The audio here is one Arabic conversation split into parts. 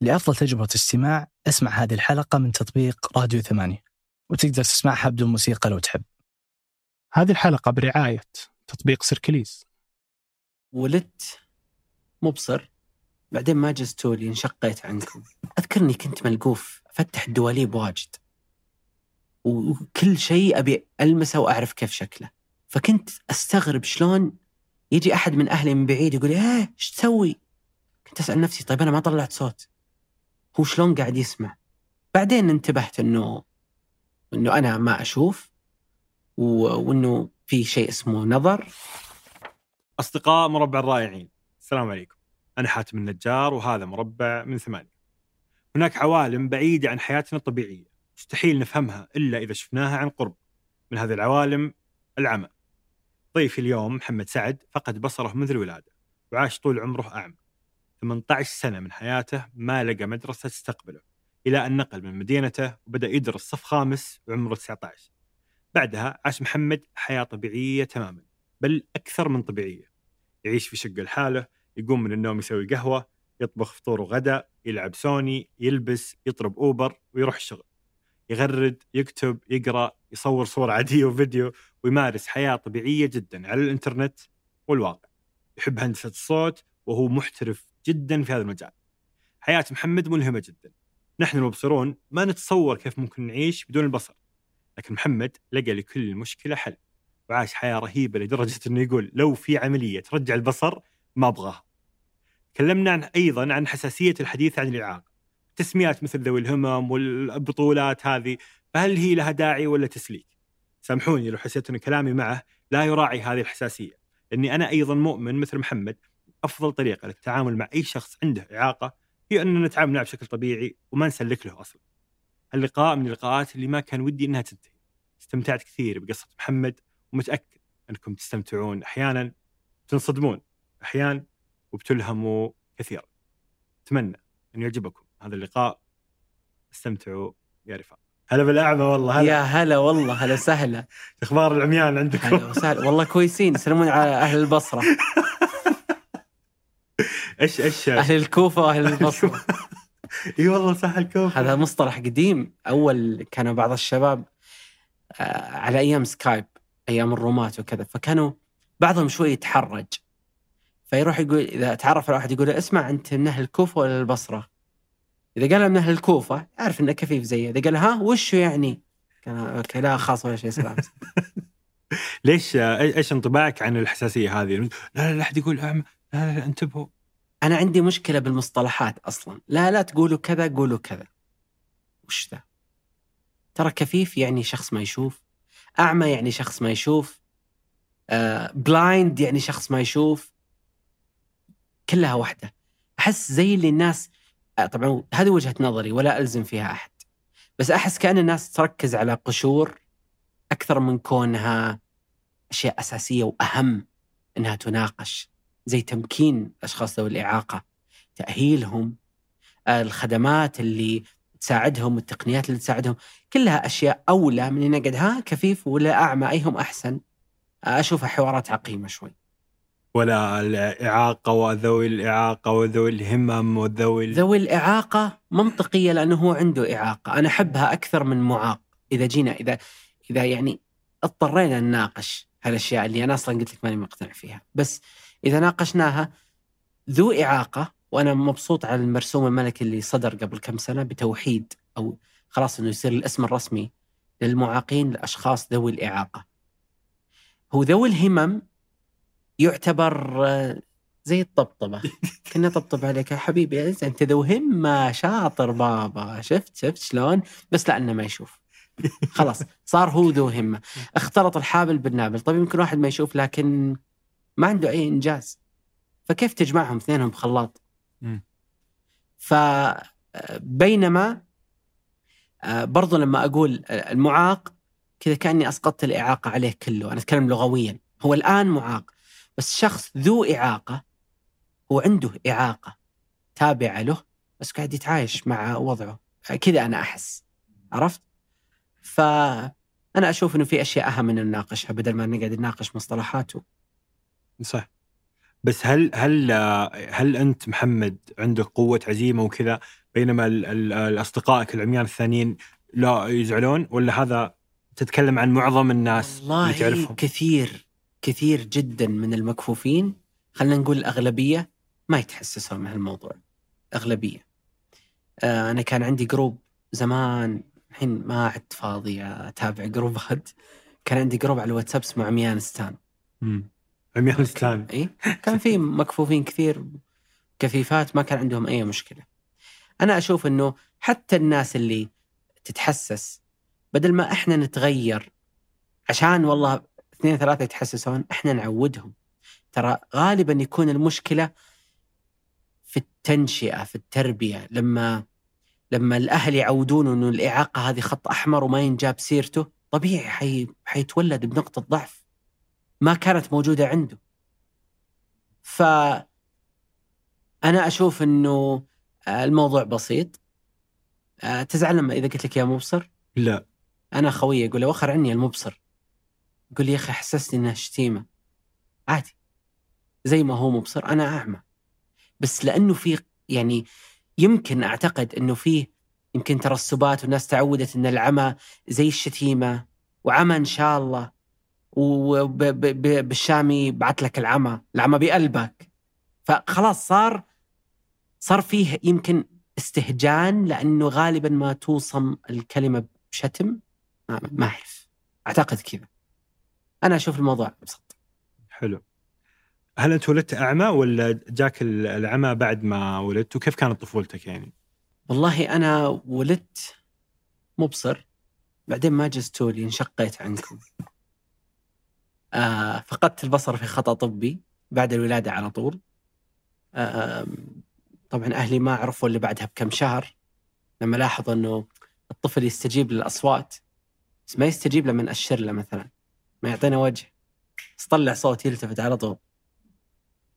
لأفضل تجربة استماع أسمع هذه الحلقة من تطبيق راديو ثمانية وتقدر تسمعها بدون موسيقى لو تحب. هذه الحلقة برعاية تطبيق سيركليز. ولدت مبصر بعدين ما جزتوا لي انشقيت عنكم. أذكرني كنت ملقوف أفتح الدواليب واجد. وكل شيء أبي ألمسه وأعرف كيف شكله. فكنت أستغرب شلون يجي أحد من أهلي من بعيد يقول إيه إيش تسوي؟ كنت أسأل نفسي طيب أنا ما طلعت صوت. هو شلون قاعد يسمع؟ بعدين انتبهت إنه إنه أنا ما أشوف. وإنه في شيء اسمه نظر. أصدقاء مربع الرائعين السلام عليكم. أنا حاتم النجار وهذا مربع من ثمانية. هناك عوالم بعيدة عن حياتنا الطبيعية مستحيل نفهمها إلا إذا شفناها عن قرب. من هذه العوالم العمى. ضيفي اليوم محمد سعد فقد بصره منذ الولادة وعاش طول عمره أعمى. 18 سنة من حياته ما لقى مدرسة تستقبله إلى أن نقل من مدينته وبدأ يدرس صف خامس وعمره 19 بعدها عاش محمد حياة طبيعية تماما بل أكثر من طبيعية. يعيش في شقة لحاله يقوم من النوم يسوي قهوة يطبخ فطور وغداء يلعب سوني يلبس يطلب أوبر ويروح الشغل. يغرد يكتب يقرأ يصور صور عادية وفيديو ويمارس حياة طبيعية جدا على الإنترنت والواقع. يحب هندسة الصوت وهو محترف جدا في هذا المجال. حياة محمد ملهمة جدا. نحن المبصرون ما نتصور كيف ممكن نعيش بدون البصر. لكن محمد لقى لكل مشكلة حل وعاش حياة رهيبة لدرجة أنه يقول لو في عملية ترجع البصر ما أبغاها. تكلمنا عن أيضا عن حساسية الحديث عن الإعاقة. تسميات مثل ذوي الهمم والبطولات هذه فهل هي لها داعي ولا تسليك؟ سامحوني لو حسيت أن كلامي معه لا يراعي هذه الحساسية لأني أنا أيضا مؤمن مثل محمد أفضل طريقة للتعامل مع أي شخص عنده إعاقة هي أننا نتعامل معه بشكل طبيعي وما نسلك له أصلا. اللقاء من اللقاءات اللي ما كان ودي أنها تنتهي. استمتعت كثير بقصة محمد ومتأكد أنكم تستمتعون أحيانا تنصدمون أحيانا وبتلهموا كثيرا. أتمنى أن يعجبكم هذا اللقاء. استمتعوا يا رفاق. هلا بالأعمى والله هلا. يا هلا والله هلا وسهلا. أخبار العميان عندكم؟ هلا وسهلا. والله كويسين يسلمون على أهل البصرة. إيش إيش؟ أهل الكوفة وأهل البصره إي والله صح الكوف هذا مصطلح قديم. أول كانوا بعض الشباب آه، على أيام سكايب أيام الرومات وكذا فكانوا بعضهم شوي يتحرج. فيروح يقول إذا تعرف على واحد يقول له اسمع أنت من أهل الكوفة ولا البصرة؟ إذا قال من أهل الكوفة يعرف إنه كفيف زيه، إذا قال ها وشو يعني؟ كان okay خلاص ولا شيء سلام ليش؟ إيش انطباعك عن الحساسية هذه؟ لا لا لا أحد يقول لا انتبهوا أنا عندي مشكلة بالمصطلحات أصلا، لا لا تقولوا كذا قولوا كذا. وش ذا؟ ترى كفيف يعني شخص ما يشوف، أعمى يعني شخص ما يشوف، بلايند يعني شخص ما يشوف، كلها واحدة. أحس زي اللي الناس آه، طبعا هذه وجهة نظري ولا ألزم فيها أحد. بس أحس كأن الناس تركز على قشور أكثر من كونها أشياء أساسية وأهم إنها تناقش زي تمكين الأشخاص ذوي الإعاقة تأهيلهم آه، الخدمات اللي تساعدهم والتقنيات اللي تساعدهم كلها أشياء أولى من ان أقعد ها كفيف ولا أعمى ايهم أحسن. آه، أشوفها حوارات عقيمة شوي. ولا الإعاقة وذوي الإعاقة وذوي الهمم وذوي ال- ذوي الإعاقة منطقية لأنه هو عنده إعاقة. أنا أحبها أكثر من معاق. إذا جينا إذا إذا يعني اضطرينا نناقش هالأشياء اللي أنا أصلا قلت لك ماني مقتنع فيها. بس إذا ناقشناها ذو إعاقة وأنا مبسوط على المرسوم الملكي اللي صدر قبل كم سنة بتوحيد أو خلاص إنه يصير الاسم الرسمي للمعاقين الاشخاص ذوي الإعاقة. هو ذوي الهمم يعتبر آه، زي الطبطبة. كنا طبطب عليك يا حبيبي. أنت ذو همة شاطر بابا. شفت شفت شلون؟ بس لأنه ما يشوف. خلاص صار هو ذو همة. اختلط الحابل بالنابل. طيب يمكن واحد ما يشوف لكن ما عنده أي إنجاز. فكيف تجمعهم اثنينهم بخلاط. فبينما آه، برضو لما أقول آه، المعاق كذا كأني أسقطت الإعاقة عليه كله. أنا أتكلم لغويا. هو الآن معاق بس شخص ذو إعاقة هو عنده إعاقة تابعة له بس قاعد يتعايش مع وضعه. كذا أنا أحس. عرفت؟ فانا أشوف إنه في أشياء أهم ان نناقشها بدل ما نقعد نناقش مصطلحات صح. بس هل هل هل أنت محمد عندك قوة عزيمة وكذا بينما ال- ال- الأصدقائك العميان الثانيين لا يزعلون ولا هذا تتكلم عن معظم الناس اللي والله تعرفهم؟ كثير كثير جدا من المكفوفين خلينا نقول الأغلبية ما يتحسسون من هالموضوع. أغلبية. آه أنا كان عندي group زمان الحين ما عدت فاضي أتابع groups كان عندي group على الواتساب اسمه عميانستان مم. عميانستان اي كان في مكفوفين كثير كفيفات ما كان عندهم أي مشكلة. أنا أشوف إنه حتى الناس اللي تتحسس بدل ما إحنا نتغير عشان والله اثنين ثلاثة يتحسسون إحنا نعودهم. ترى غالبا يكون المشكلة في التنشئة في التربية لما لما الأهل يعودونه إنه الإعاقة هذه خط أحمر وما ينجاب سيرته طبيعي حي... حيتولد بنقطة ضعف ما كانت موجودة عنده. ف أنا أشوف إنه آه، الموضوع بسيط. آه، تزعل لما إذا قلت لك يا مبصر؟ لا. أنا خويي أقول له وخر عني المبصر. يقول لي يا أخي حسسني إنها شتيمة. عادي. زي ما هو مبصر أنا أعمى. بس لأنه في يعني يمكن أعتقد إنه في يمكن ترسبات والناس تعودت إن العمى زي الشتيمة وعمى إن شاء الله. وبالشامي بعت لك العمى العمى بقلبك. فخلاص صار صار فيه يمكن استهجان لأنه غالبا ما توصم الكلمة بشتم. ما, أعرف. أعتقد كذا. أنا أشوف الموضوع ابسط حلو. هل أنت ولدت أعمى ولا جاك ال- العمى بعد ما ولدت؟ وكيف كانت طفولتك يعني؟ والله أنا ولدت مبصر. بعدين ما جزتوا لي انشقيت عنكم آه فقدت البصر في خطأ طبي بعد الولادة على طول. آه طبعا أهلي ما عرفوا اللي بعدها بكم شهر لما لاحظوا إنه الطفل يستجيب للأصوات بس ما يستجيب لما نأشر له مثلا ما يعطينا وجه. بس طلع صوت يلتفت على طول.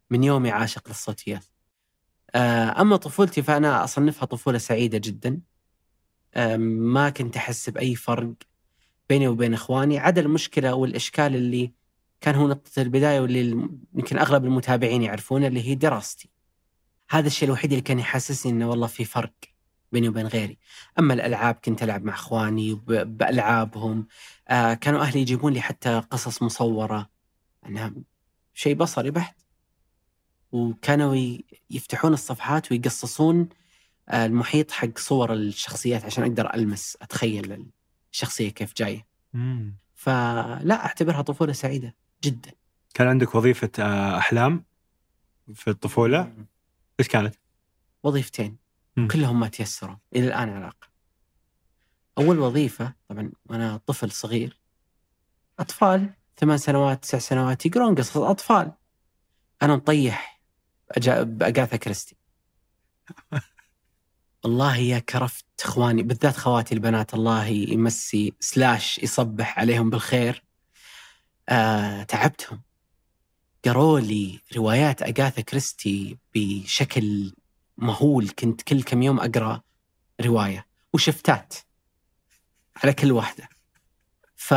من يومي عاشق للصوتيات. آه، أما طفولتي فأنا أصنفها طفولة سعيدة جدا. ما كنت أحس بأي فرق بيني وبين إخواني. عدا المشكلة والإشكال اللي كان هو نقطة البداية واللي يمكن أغلب المتابعين يعرفونه اللي هي دراستي. هذا الشيء الوحيد اللي كان يحسسني إنه والله في فرق بيني وبين غيري. أما الألعاب كنت ألعب مع إخواني ب- بألعابهم. آه كانوا أهلي يجيبون لي حتى قصص مصورة. انها شيء بصري بحت. وكانوا يفتحون الصفحات ويقصصون آه، المحيط حق صور الشخصيات عشان أقدر ألمس أتخيل الشخصية كيف جاية. فلا أعتبرها طفولة سعيدة. جدا. كان عندك وظيفة آه، أحلام في الطفولة؟ إيش كانت؟ وظيفتين. مم. كلهم ما تيسروا إلى الآن على الاقل أول وظيفة طبعا وأنا طفل صغير أطفال ثمان سنوات تسع سنوات يقرون قصص أطفال. أنا مطيح أجا- باجاثا كريستي. والله يا كرفت إخواني بالذات خواتي البنات الله يمسي سلاش يصبح عليهم بالخير. آه تعبتهم. قروا لي روايات اجاثا كريستي بشكل مهول. كنت كل كم يوم أقرأ رواية وشفتات على كل واحدة. ف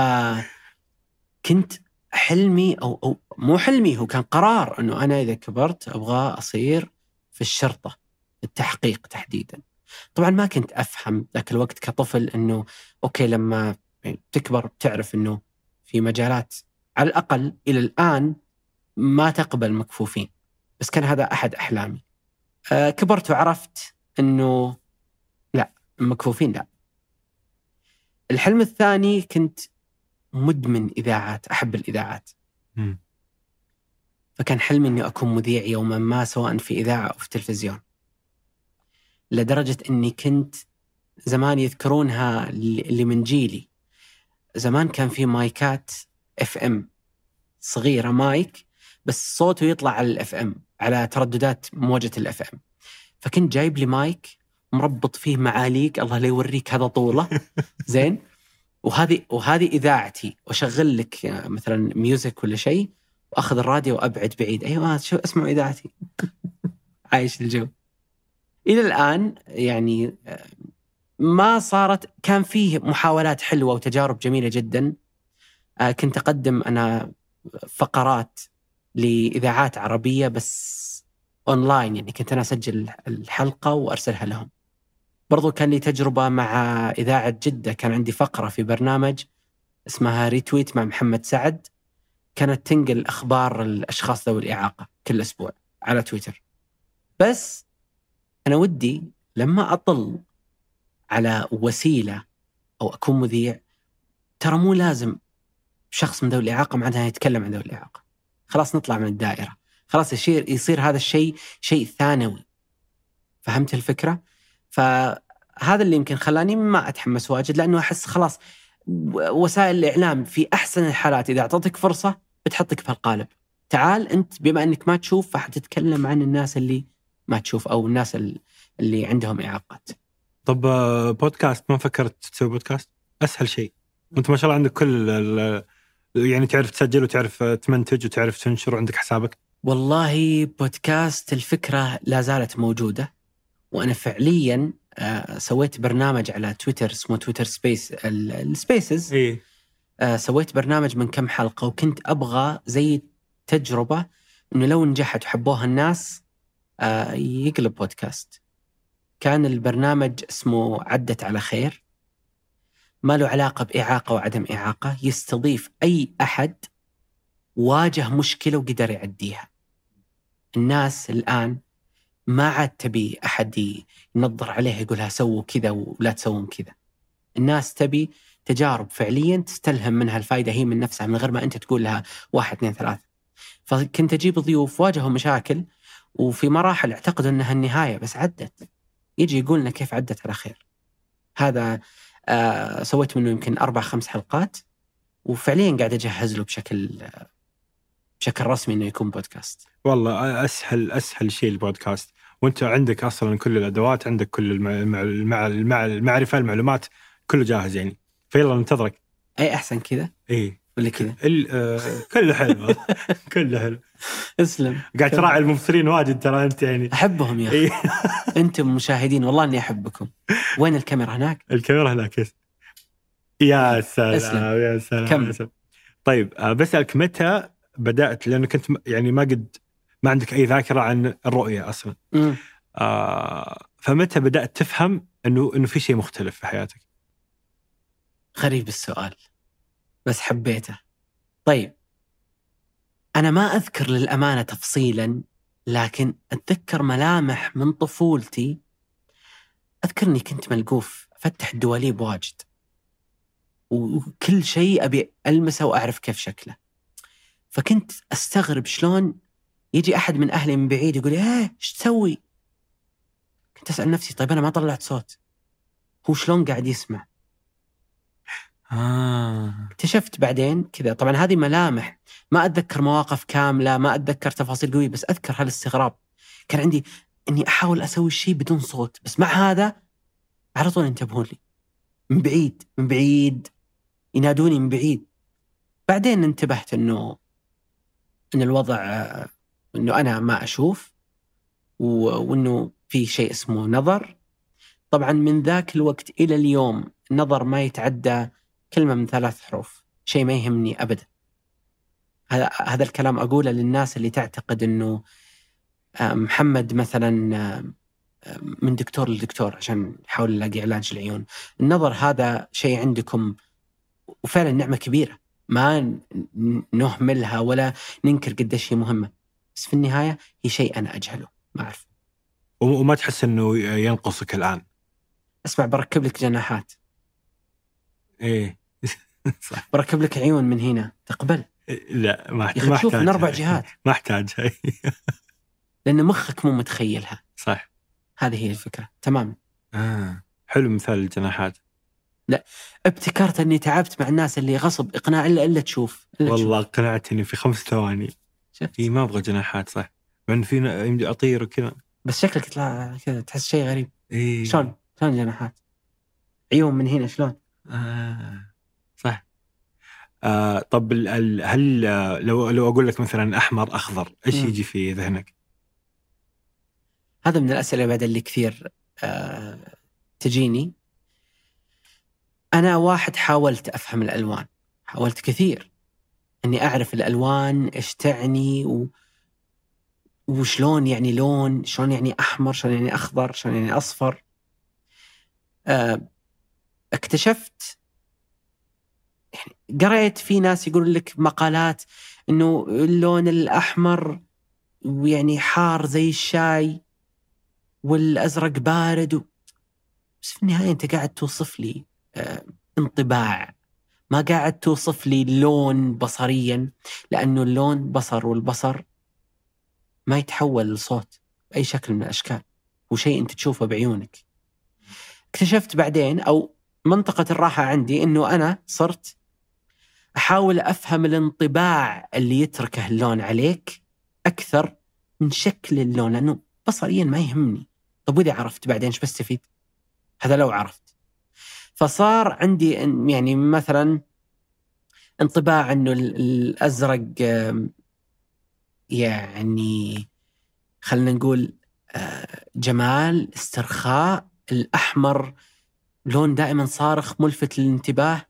كنت حلمي أو أو مو حلمي هو كان قرار إنه أنا إذا كبرت أبغى أصير في الشرطة التحقيق تحديدا. طبعا ما كنت أفهم ذاك الوقت كطفل إنه أوكي لما يعني تكبر بتعرف إنه في مجالات على الأقل إلى الآن ما تقبل مكفوفين. بس كان هذا أحد أحلامي. آه كبرت وعرفت إنه لا المكفوفين لا. الحلم الثاني كنت مدمن إذاعات أحب الإذاعات. مم. فكان حلمي إني أكون مذيع يوما ما سواء في إذاعة أو في تلفزيون. لدرجة إني كنت زمان يذكرونها اللي من جيلي. زمان كان في مايكات FM صغيرة مايك بس صوته يطلع على ال FM على ترددات موجه ال FM. فكنت جايب لي مايك مربط فيه معاليق الله لا يوريك هذا طوله. زين؟ وهذه وهذه إذاعتي. وأشغل لك مثلا music ولا شيء وأخذ الراديو وأبعد بعيد. أيوه شو اسمعوا إذاعتي؟ عايش الجو. إلى الآن يعني آه، ما صارت كان فيه محاولات حلوة وتجارب جميلة جدا. آه، كنت أقدم أنا فقرات لإذاعات عربية بس اونلاين يعني كنت أنا أسجل الحلقة وأرسلها لهم. برضو كان لي تجربة مع إذاعة جدة كان عندي فقرة في برنامج اسمها retweet مع محمد سعد كانت تنقل أخبار الأشخاص ذوي الإعاقة كل أسبوع على تويتر. بس أنا ودي لما أطل على وسيلة أو أكون مذيع ترى مو لازم شخص من ذوي الإعاقة معناها يتكلم عن ذوي الإعاقة. خلاص نطلع من الدائرة. خلاص يصير يصير هذا الشيء شيء ثانوي. فهمت الفكرة؟ فهذا اللي يمكن خلاني ما أتحمس واجد لأنه أحس خلاص وسائل الإعلام في أحسن الحالات إذا أعطتك فرصة بتحطك في القالب. تعال أنت بما أنك ما تشوف فحتتكلم عن الناس اللي ما تشوف أو الناس اللي عندهم إعاقات. طب آه، بودكاست ما فكرت تسوي بودكاست؟ أسهل شيء. أنت ما شاء الله عندك كل يعني تعرف تسجل وتعرف تمنتج وتعرف تنشر وعندك حسابك. والله بودكاست الفكرة لا زالت موجودة وأنا فعليا آه، سويت برنامج على تويتر اسمه Twitter Space ال- ال Spaces. إي. آه، سويت برنامج من كم حلقة وكنت أبغى زي تجربة إنه لو نجحت وحبوها الناس آه، يقلب بودكاست. كان البرنامج اسمه عدت على خير. ما له علاقة بإعاقة وعدم إعاقة يستضيف أي أحد واجه مشكلة وقدر يعديها. الناس الآن ما عاد تبي أحد ينظر عليها يقولها سووا كذا ولا تسوون كذا. الناس تبي تجارب فعليا تستلهم منها الفائدة هي من نفسها من غير ما أنت تقول لها واحد اثنين ثلاثة. فكنت أجيب ضيوف واجهوا مشاكل وفي مراحل اعتقدوا أنها النهاية بس عدت. يجي يقول لنا كيف عدت على خير. هذا آه سويت منه يمكن أربع خمس حلقات وفعليا قاعد أجهز له بشكل آه، بشكل رسمي إنه يكون بودكاست. والله أسهل أسهل شيء البودكاست. وأنت عندك أصلا كل الأدوات عندك كل المع... المع... المع... المع... المعرفه المعلومات كله جاهز يعني. فيلا ننتظرك. أي أحسن كذا؟ اي ولا كذا؟ ال... آه... كله حلو كله حلو اسلم قاعد تراعي الممثلين واجد ترى أنت يعني أحبهم يا أخي. أنتم مشاهدين والله إني أحبكم. وين الكاميرا هناك؟ الكاميرا هناك. يا سلام. يا سلام كمل. يا سلام. طيب آه، بسألك متى بدأت لأنك كنت يعني ما قد ما عندك أي ذاكرة عن الرؤية أصلا. آه فمتى بدأت تفهم انه إنه في شيء مختلف في حياتك؟ غريب السؤال بس حبيته. طيب أنا ما أذكر للأمانة تفصيلا لكن أتذكر ملامح من طفولتي اذكر اني كنت ملقوف أفتح الدواليب واجد وكل شيء أبي ألمسه وأعرف كيف شكله فكنت أستغرب شلون يجي أحد من أهلي من بعيد يقول لي إيه إيش تسوي؟ كنت أسأل نفسي طيب أنا ما طلعت صوت هو شلون قاعد يسمع؟ آه. اكتشفت بعدين كذا. طبعا هذه ملامح. ما أتذكر مواقف كاملة ما أتذكر تفاصيل قوية بس أذكر هالاستغراب كان عندي إني أحاول أسوي الشيء بدون صوت بس مع هذا على طول ينتبهون لي. من بعيد من بعيد ينادوني من بعيد. بعدين انتبهت إنه ان الوضع آه، إنه أنا ما أشوف وإنه في شيء اسمه نظر. طبعا من ذاك الوقت إلى اليوم النظر ما يتعدى كلمة من ثلاث حروف. شيء ما يهمني ابدا. هذا هذا الكلام أقوله للناس اللي تعتقد إنه آه، محمد مثلا آه، آه، من دكتور لدكتور عشان يحاول يلاقي علاج العيون. النظر هذا شيء عندكم وفعلا نعمة كبيرة. ما نهملها ولا ننكر قديش هي مهمة. بس في النهاية هي شيء أنا أجهله. ما أعرف. وم- وما تحس إنه ينقصك الآن؟ أسمع بركب لك جناحات. إيه. صح. بركب لك عيون من هنا. تقبل. لا ما يا احتاج أخي ما تشوف من أربع جهات. ما احتاج لأن مخك مو متخيلها. صح. هذه هي الفكرة. تمام. آه. حلو مثال الجناحات. ابتكرت أني تعبت مع الناس اللي غصب إقناع الا إلا تشوف. إلا والله اقنعتني في خمس ثواني. شفت؟ إي ما أبغى جناحات صح. مع انه في أطير وكذا. بس شكلك يطلع كذا تحس شيء غريب. إي. شلون؟ شلون جناحات؟ عيون من هنا شلون؟ آه. آه طب ال- ال- هل آه، لو لو أقول لك مثلا أحمر أخضر إيش. يجي في ذهنك؟ هذا من الأسئلة بعد اللي كثير آه تجيني أنا واحد حاولت أفهم الألوان حاولت كثير إني أعرف الألوان إيش تعني و وشلون يعني لون شلون يعني أحمر شلون يعني أخضر شلون يعني أصفر آه، اكتشفت يعني قريت في ناس يقول لك مقالات إنه اللون الأحمر ويعني حار زي الشاي والأزرق بارد و... بس في النهاية أنت قاعد توصف لي آه، انطباع. ما قاعد توصف لي لون بصريا لأنه اللون بصر والبصر ما يتحول لصوت بأي شكل من الأشكال هو شيء أنت تشوفه بعيونك. اكتشفت بعدين أو منطقة الراحة عندي إنه أنا صرت أحاول أفهم الانطباع اللي يتركه اللون عليك أكثر من شكل اللون لأنه بصريا ما يهمني طب وإذا عرفت بعدين إيش بستفيد؟ هذا لو عرفت فصار عندي يعني مثلا انطباع إنه ال- الأزرق يعني خلينا نقول آه، جمال استرخاء الأحمر لون دائما صارخ ملفت للانتباه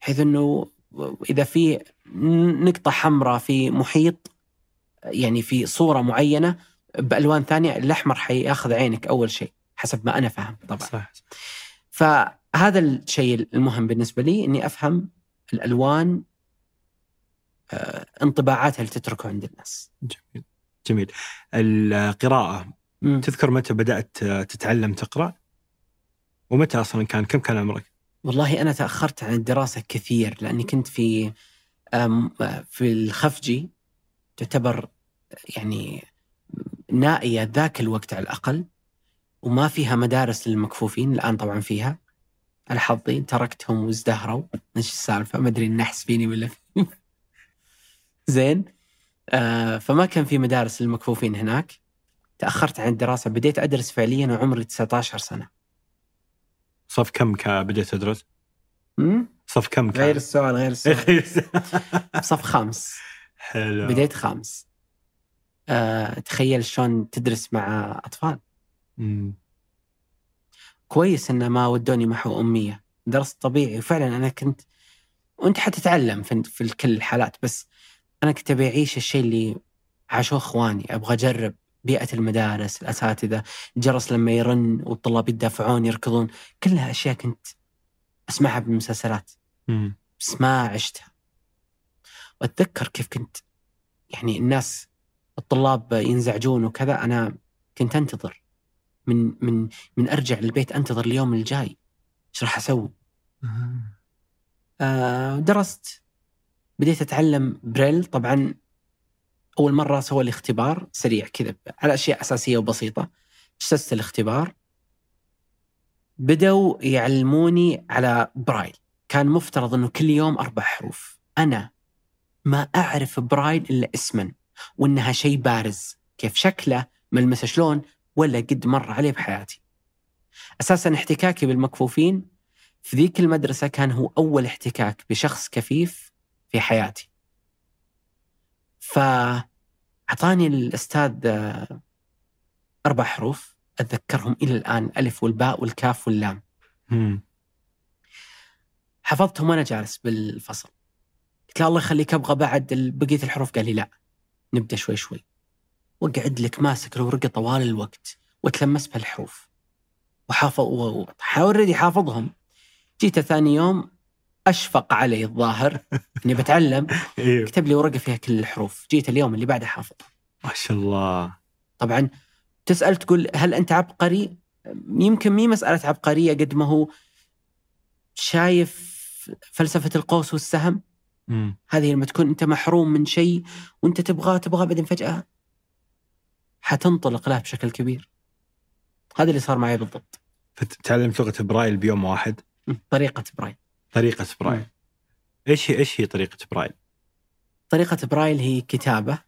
بحيث إنه إذا في نقطة حمراء في محيط يعني في صورة معينة بألوان ثانية الأحمر حيأخذ عينك أول شيء حسب ما أنا فاهم طبعا صح فهذا الشيء المهم بالنسبة لي إني أفهم الألوان آه، انطباعاتها اللي تتركه عند الناس. جميل جميل القراءة مم. تذكر متى بدأت تتعلم تقرأ؟ ومتى أصلا كان كم كان عمرك؟ والله أنا تأخرت عن الدراسة كثير لأني كنت في في الخفجي تعتبر يعني نائية ذاك الوقت على الأقل وما فيها مدارس للمكفوفين الآن طبعا فيها. على حظي تركتهم وازدهروا. إيش السالفة؟ ما أدري النحس فيني ولا في زين. آه فما كان في مدارس للمكفوفين هناك. تأخرت عن الدراسة بديت أدرس فعليا وعمري 19 سنة. صف كم بديت تدرس؟ صف كم كان؟ غير السؤال غير السؤال. صف خامس. حلو. بديت خامس. آه، تخيل شلون تدرس مع أطفال. مم. كويس إن ما ودوني محو أمية. درست طبيعي. وفعلا أنا كنت وأنت حتتعلم في, في كل الحالات. بس أنا كنت أبي أعيش الشيء اللي عاشوه إخواني. أبغى أجرب. بيئة المدارس الأساتذة الجرس لما يرن والطلاب يدافعون يركضون كلها أشياء كنت أسمعها بالمسلسلات. مم. بس ما عشتها. وأتذكر كيف كنت يعني الناس الطلاب ينزعجون وكذا أنا كنت أنتظر. من من من أرجع للبيت أنتظر اليوم الجاي. إيش راح أسوي؟ آه درست. بديت أتعلم بريل. طبعا أول مرة سوى لي اختبار سريع كذا على أشياء أساسية وبسيطة. اجتزت الاختبار. بدوا يعلموني على برايل. كان مفترض إنه كل يوم أربع حروف. أنا ما أعرف برايل إلا اسما وإنها شيء بارز. كيف شكله ملمسه شلون ولا قد مر عليه بحياتي. أساسا احتكاكي بالمكفوفين. في ذيك المدرسة كان هو أول احتكاك بشخص كفيف في حياتي. فأعطاني الأستاذ آه، أربع حروف أتذكرهم إلى الآن الألف والباء والكاف واللام. مم. حفظتهم وأنا جالس بالفصل. قلت له الله يخليك أبغى بعد بقية الحروف. قال لي لا نبدأ شوي شوي. واقعد لك ماسك الورقة طوال الوقت واتلمس بهالحروف. وحافظ و- أوريدي حافظهم جيت ثاني يوم أشفق علي الظاهر إني بتعلم أيوه كتب لي ورقة فيها كل الحروف جيت اليوم اللي بعده حافظ ما شاء الله طبعا تسأل تقول هل أنت عبقري؟ يمكن مي مسألة عبقرية قد ما هو شايف فلسفة القوس والسهم مم. هذه لما تكون أنت محروم من شيء وأنت تبغاه تبغاه بعدين فجأة حتنطلق له بشكل كبير. هذا اللي صار معي بالضبط. فتعلمت لغة برايل بيوم واحد طريقة برايل. طريقة برايل. إيش هي إيش هي طريقة برايل؟ طريقة برايل هي كتابة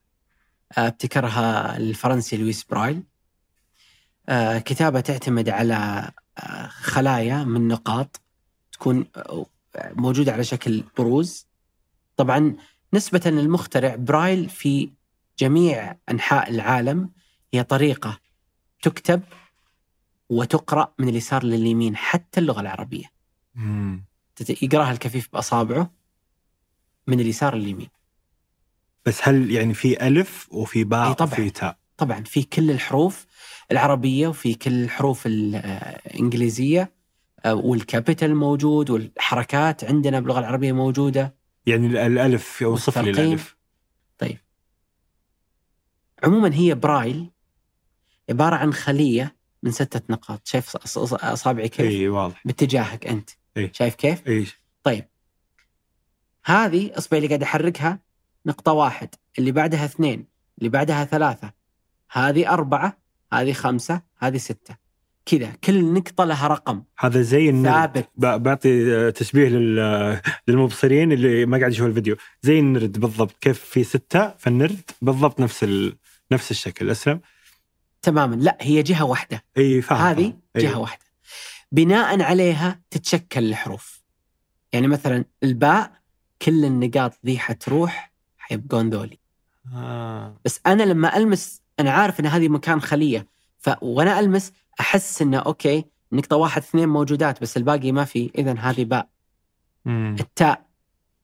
آه، ابتكرها الفرنسي لويس برايل. آه، كتابة تعتمد على آه، خلايا من نقاط تكون موجودة على شكل بروز. طبعا نسبة للمخترع برايل في جميع أنحاء العالم هي طريقة تكتب وتقرأ من اليسار لليمين حتى اللغة العربية. مم. يقراها الكفيف بأصابعه من اليسار لليمين. بس هل يعني في ألف وفي باء طبعاً. وفي تاء طبعا في كل الحروف العربية وفي كل الحروف الانجليزيه آه، وال capital موجود والحركات عندنا باللغة العربية موجودة يعني ال- الألف اوصف لي. الألف عموما هي برايل عبارة عن خلية من ستة نقاط شايف أصابعي كيف؟ إي واضح باتجاهك أنت إي. شايف كيف؟ اي طيب. هذه أصبعي اللي قاعد أحركها نقطة واحد اللي بعدها اثنين اللي بعدها ثلاثة. هذه أربعة هذه خمسة هذه ستة. كذا كل نقطة لها رقم. هذا زي النرد ثابت. بعطي آه، تشبيه لل- للمبصرين اللي ما قاعد يشوفوا الفيديو. زي النرد بالضبط. كيف في ستة فالنرد بالضبط نفس ال... نفس الشكل. أسلم؟ تماما. لا هي جهة واحدة. اي فاهم هذه فاهم. إي. جهة واحدة. بناء عليها تتشكل الحروف. يعني مثلا الباء كل النقاط ذي حتروح حيبقون ذولي. آه. بس أنا لما ألمس أنا عارف إن هذه مكان خلية ف وأنا ألمس أحس انه أوكي نقطة واحد اثنين موجودات بس الباقي ما في. اذا هذه باء. مم. التاء.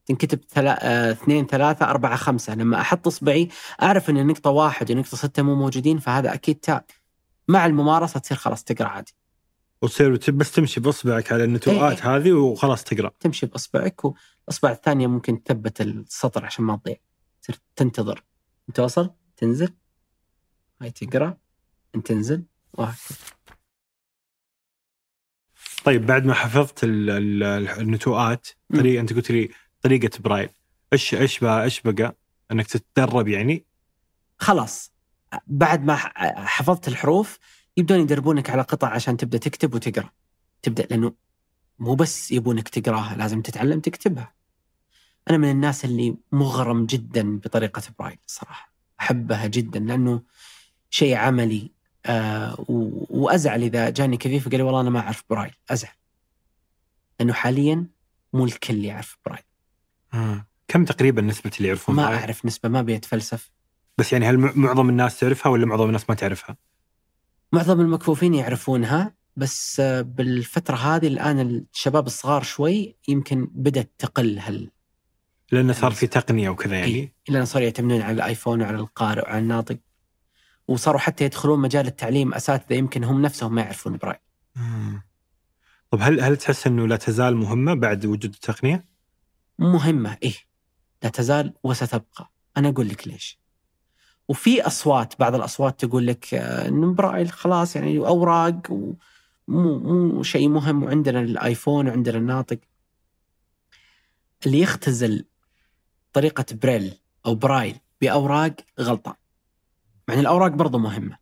تنكتب ثلا... آه، اثنين ثلاثة أربعة خمسة. لما أحط إصبعي أعرف أن نقطة واحد ونقطة ستة مو موجودين فهذا أكيد تاء. مع الممارسة تصير خلاص تقرأ عادي. وتصير بس تمشي بأصبعك على النتوءات إيه. هذه وخلاص تقرأ. تمشي بإصبعك والإصبع الثانية ممكن تثبت السطر عشان ما تضيع. تصير تنتظر. توصل تنزل. هاي تقرأ. انت تنزل. وهكذا. طيب بعد ما حفظت ال- ال- النتوءات. طريقه أنت قلت لي طريقة برايل إيش إيش بقى إيش بقى؟ إنك تتدرب يعني؟ خلاص. بعد ما حفظت الحروف يبدون يدربونك على قطع عشان تبدأ تكتب وتقرأ. تبدأ لأنه مو بس يبونك تقراها لازم تتعلم تكتبها. أنا من الناس اللي مغرم جدا بطريقة برايل الصراحه أحبها جدا لأنه شيء عملي آه وأزعل إذا جاني كفيف وقال لي والله أنا ما أعرف برايل أزعل. لأنه حاليا مو الكل يعرف برايل آه. كم تقريبا نسبة اللي يعرفون برايل؟ أعرف نسبة ما بيتفلسف. بس يعني هل معظم الناس تعرفها ولا معظم الناس ما تعرفها؟ معظم المكفوفين يعرفونها بس آه، بالفترة هذه الآن الشباب الصغار شوي يمكن بدأت تقل هال لأنه صار في تقنية وكذا يعني إيه. إلا صاروا يعتمدون على الآيفون وعلى القارئ وعلى الناطق وصاروا حتى يدخلون مجال التعليم أساتذة يمكن هم نفسهم ما يعرفون برايل آه. طب هل هل تحس إنه لا تزال مهمة بعد وجود التقنية؟ مهمة إيه لا تزال وستبقى أنا أقول لك ليش وفي أصوات بعض الأصوات تقول لك آه، إنه برايل خلاص يعني أوراق ومو مو شيء مهم وعندنا الآيفون وعندنا الناطق. اللي يختزل طريقة بريل أو برايل بأوراق غلطان مع أن الأوراق برضو مهمة.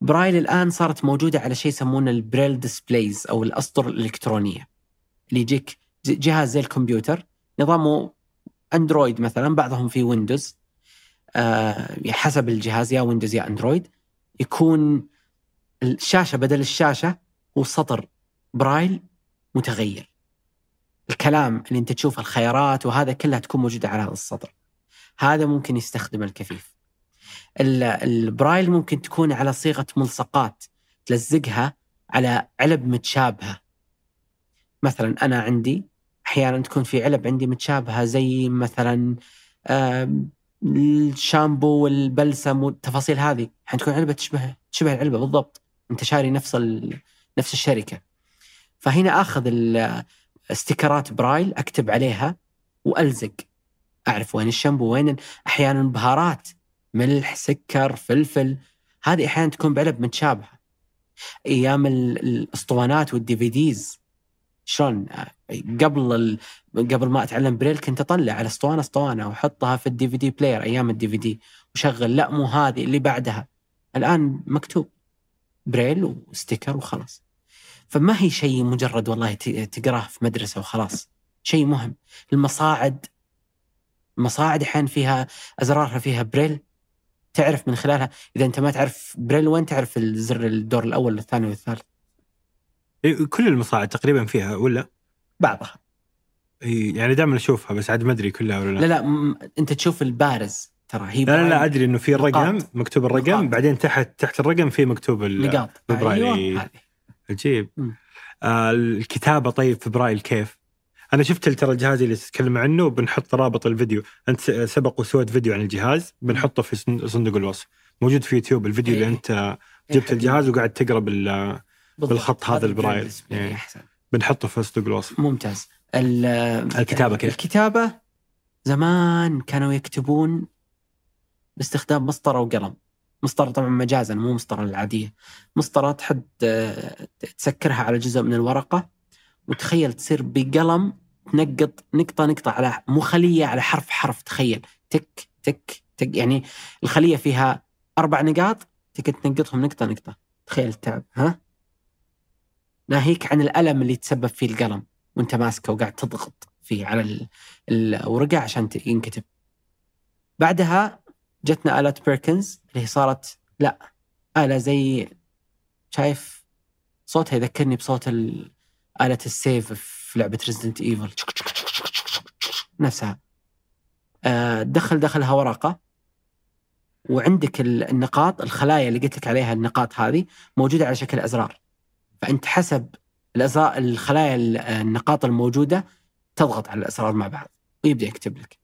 برايل الآن صارت موجودة على شيء يسمونه ال braille displays أو الأسطر الإلكترونية. اللي يجيك جهاز زي الكمبيوتر نظامه أندرويد مثلا بعضهم في ويندوز حسب الجهاز يا ويندوز يا اندرويد يكون الشاشة بدل الشاشة هو سطر برايل متغير. الكلام اللي انت تشوفه الخيارات وهذا كلها تكون موجودة على هذا السطر. هذا ممكن يستخدم الكفيف. ال- البرايل ممكن تكون على صيغة ملصقات تلزقها على علب متشابهة. مثلا أنا عندي أحيانا تكون في علب عندي متشابهة زي مثلا الشامبو والبلسم والتفاصيل هذه. حتكون علبة تشبه تشبه العلبة بالضبط. أنت شاري نفس ال... نفس الشركة. فهنا آخذ ستيكرات برايل أكتب عليها وألزق. أعرف وين الشامبو وين أحيانا بهارات ملح سكر فلفل. هذه أحيانا تكون بعلب متشابهة. أيام ال- الأسطوانات وال DVDs. شلون؟ قبل ال... قبل ما أتعلم بريل كنت أطلع على اسطوانة اسطوانة وأحطها في ال DVD player أيام ال DVD وشغل لا مو هذه اللي بعدها. الآن مكتوب بريل و sticker وخلاص. فما هي شيء مجرد والله تقراه في مدرسة وخلاص. شيء مهم. المصاعد المصاعد أحيانا فيها أزرارها فيها بريل. تعرف من خلالها إذا أنت ما تعرف بريل وين تعرف الزر الدور الأول والثاني والثالث. إيه، كل المصاعد تقريبا فيها ولا؟ بعضها إيه، يعني دائما أشوفها بس عاد ما أدري كلها ولا لا لا لا م- أنت تشوف البارز ترى هي لا لا, لا أدري إنه في الرقم نقاط. مكتوب الرقم نقاط. بعدين تحت تحت الرقم في مكتوب ال- نقاط بالبرايل، أيوة، إيه. هذه. عجيب مم. آه الكتابة طيب في برايل كيف؟ أنا شفت ترى الجهاز اللي تتكلم عنه وبنحط رابط الفيديو أنت س- سبق وسويت فيديو عن الجهاز بنحطه في صن- صندوق الوصف موجود في يوتيوب الفيديو اللي إيه. أنت جبت الجهاز وقاعد تقرأ بال بالضبط. بالخط هذا البرايل. بالنسبة لي إيه. أحسن بنحطه في صندوق الوصف ممتاز. ال- الكتابة كيف؟ الكتابة زمان كانوا يكتبون باستخدام مسطرة وقلم. مسطرة طبعا مجازا مو مسطرة العادية. مسطرة تحد تسكرها على جزء من الورقة وتخيل تصير بقلم تنقط نقطة نقطة على مو خلية على حرف حرف. تخيل. تك تك تك. يعني الخلية فيها أربع نقاط تك تنقطهم نقطة نقطة. تخيل التعب. ها؟ ناهيك عن الألم اللي تسبب فيه القلم وأنت ماسكه وقاعد تضغط فيه على ال- الورقة عشان ينكتب. بعدها جتنا آلة بيركنز اللي هي صارت لا آلة زي شايف صوتها يذكرني بصوت آلة السيف في لعبة Resident Evil نفسها. آه، تدخل داخلها ورقة. وعندك ال- النقاط الخلايا اللي قلت لك عليها النقاط هذه موجودة على شكل أزرار. فأنت حسب الخلايا ال- النقاط الموجودة تضغط على الأسرار مع بعض. ويبدأ يكتب لك.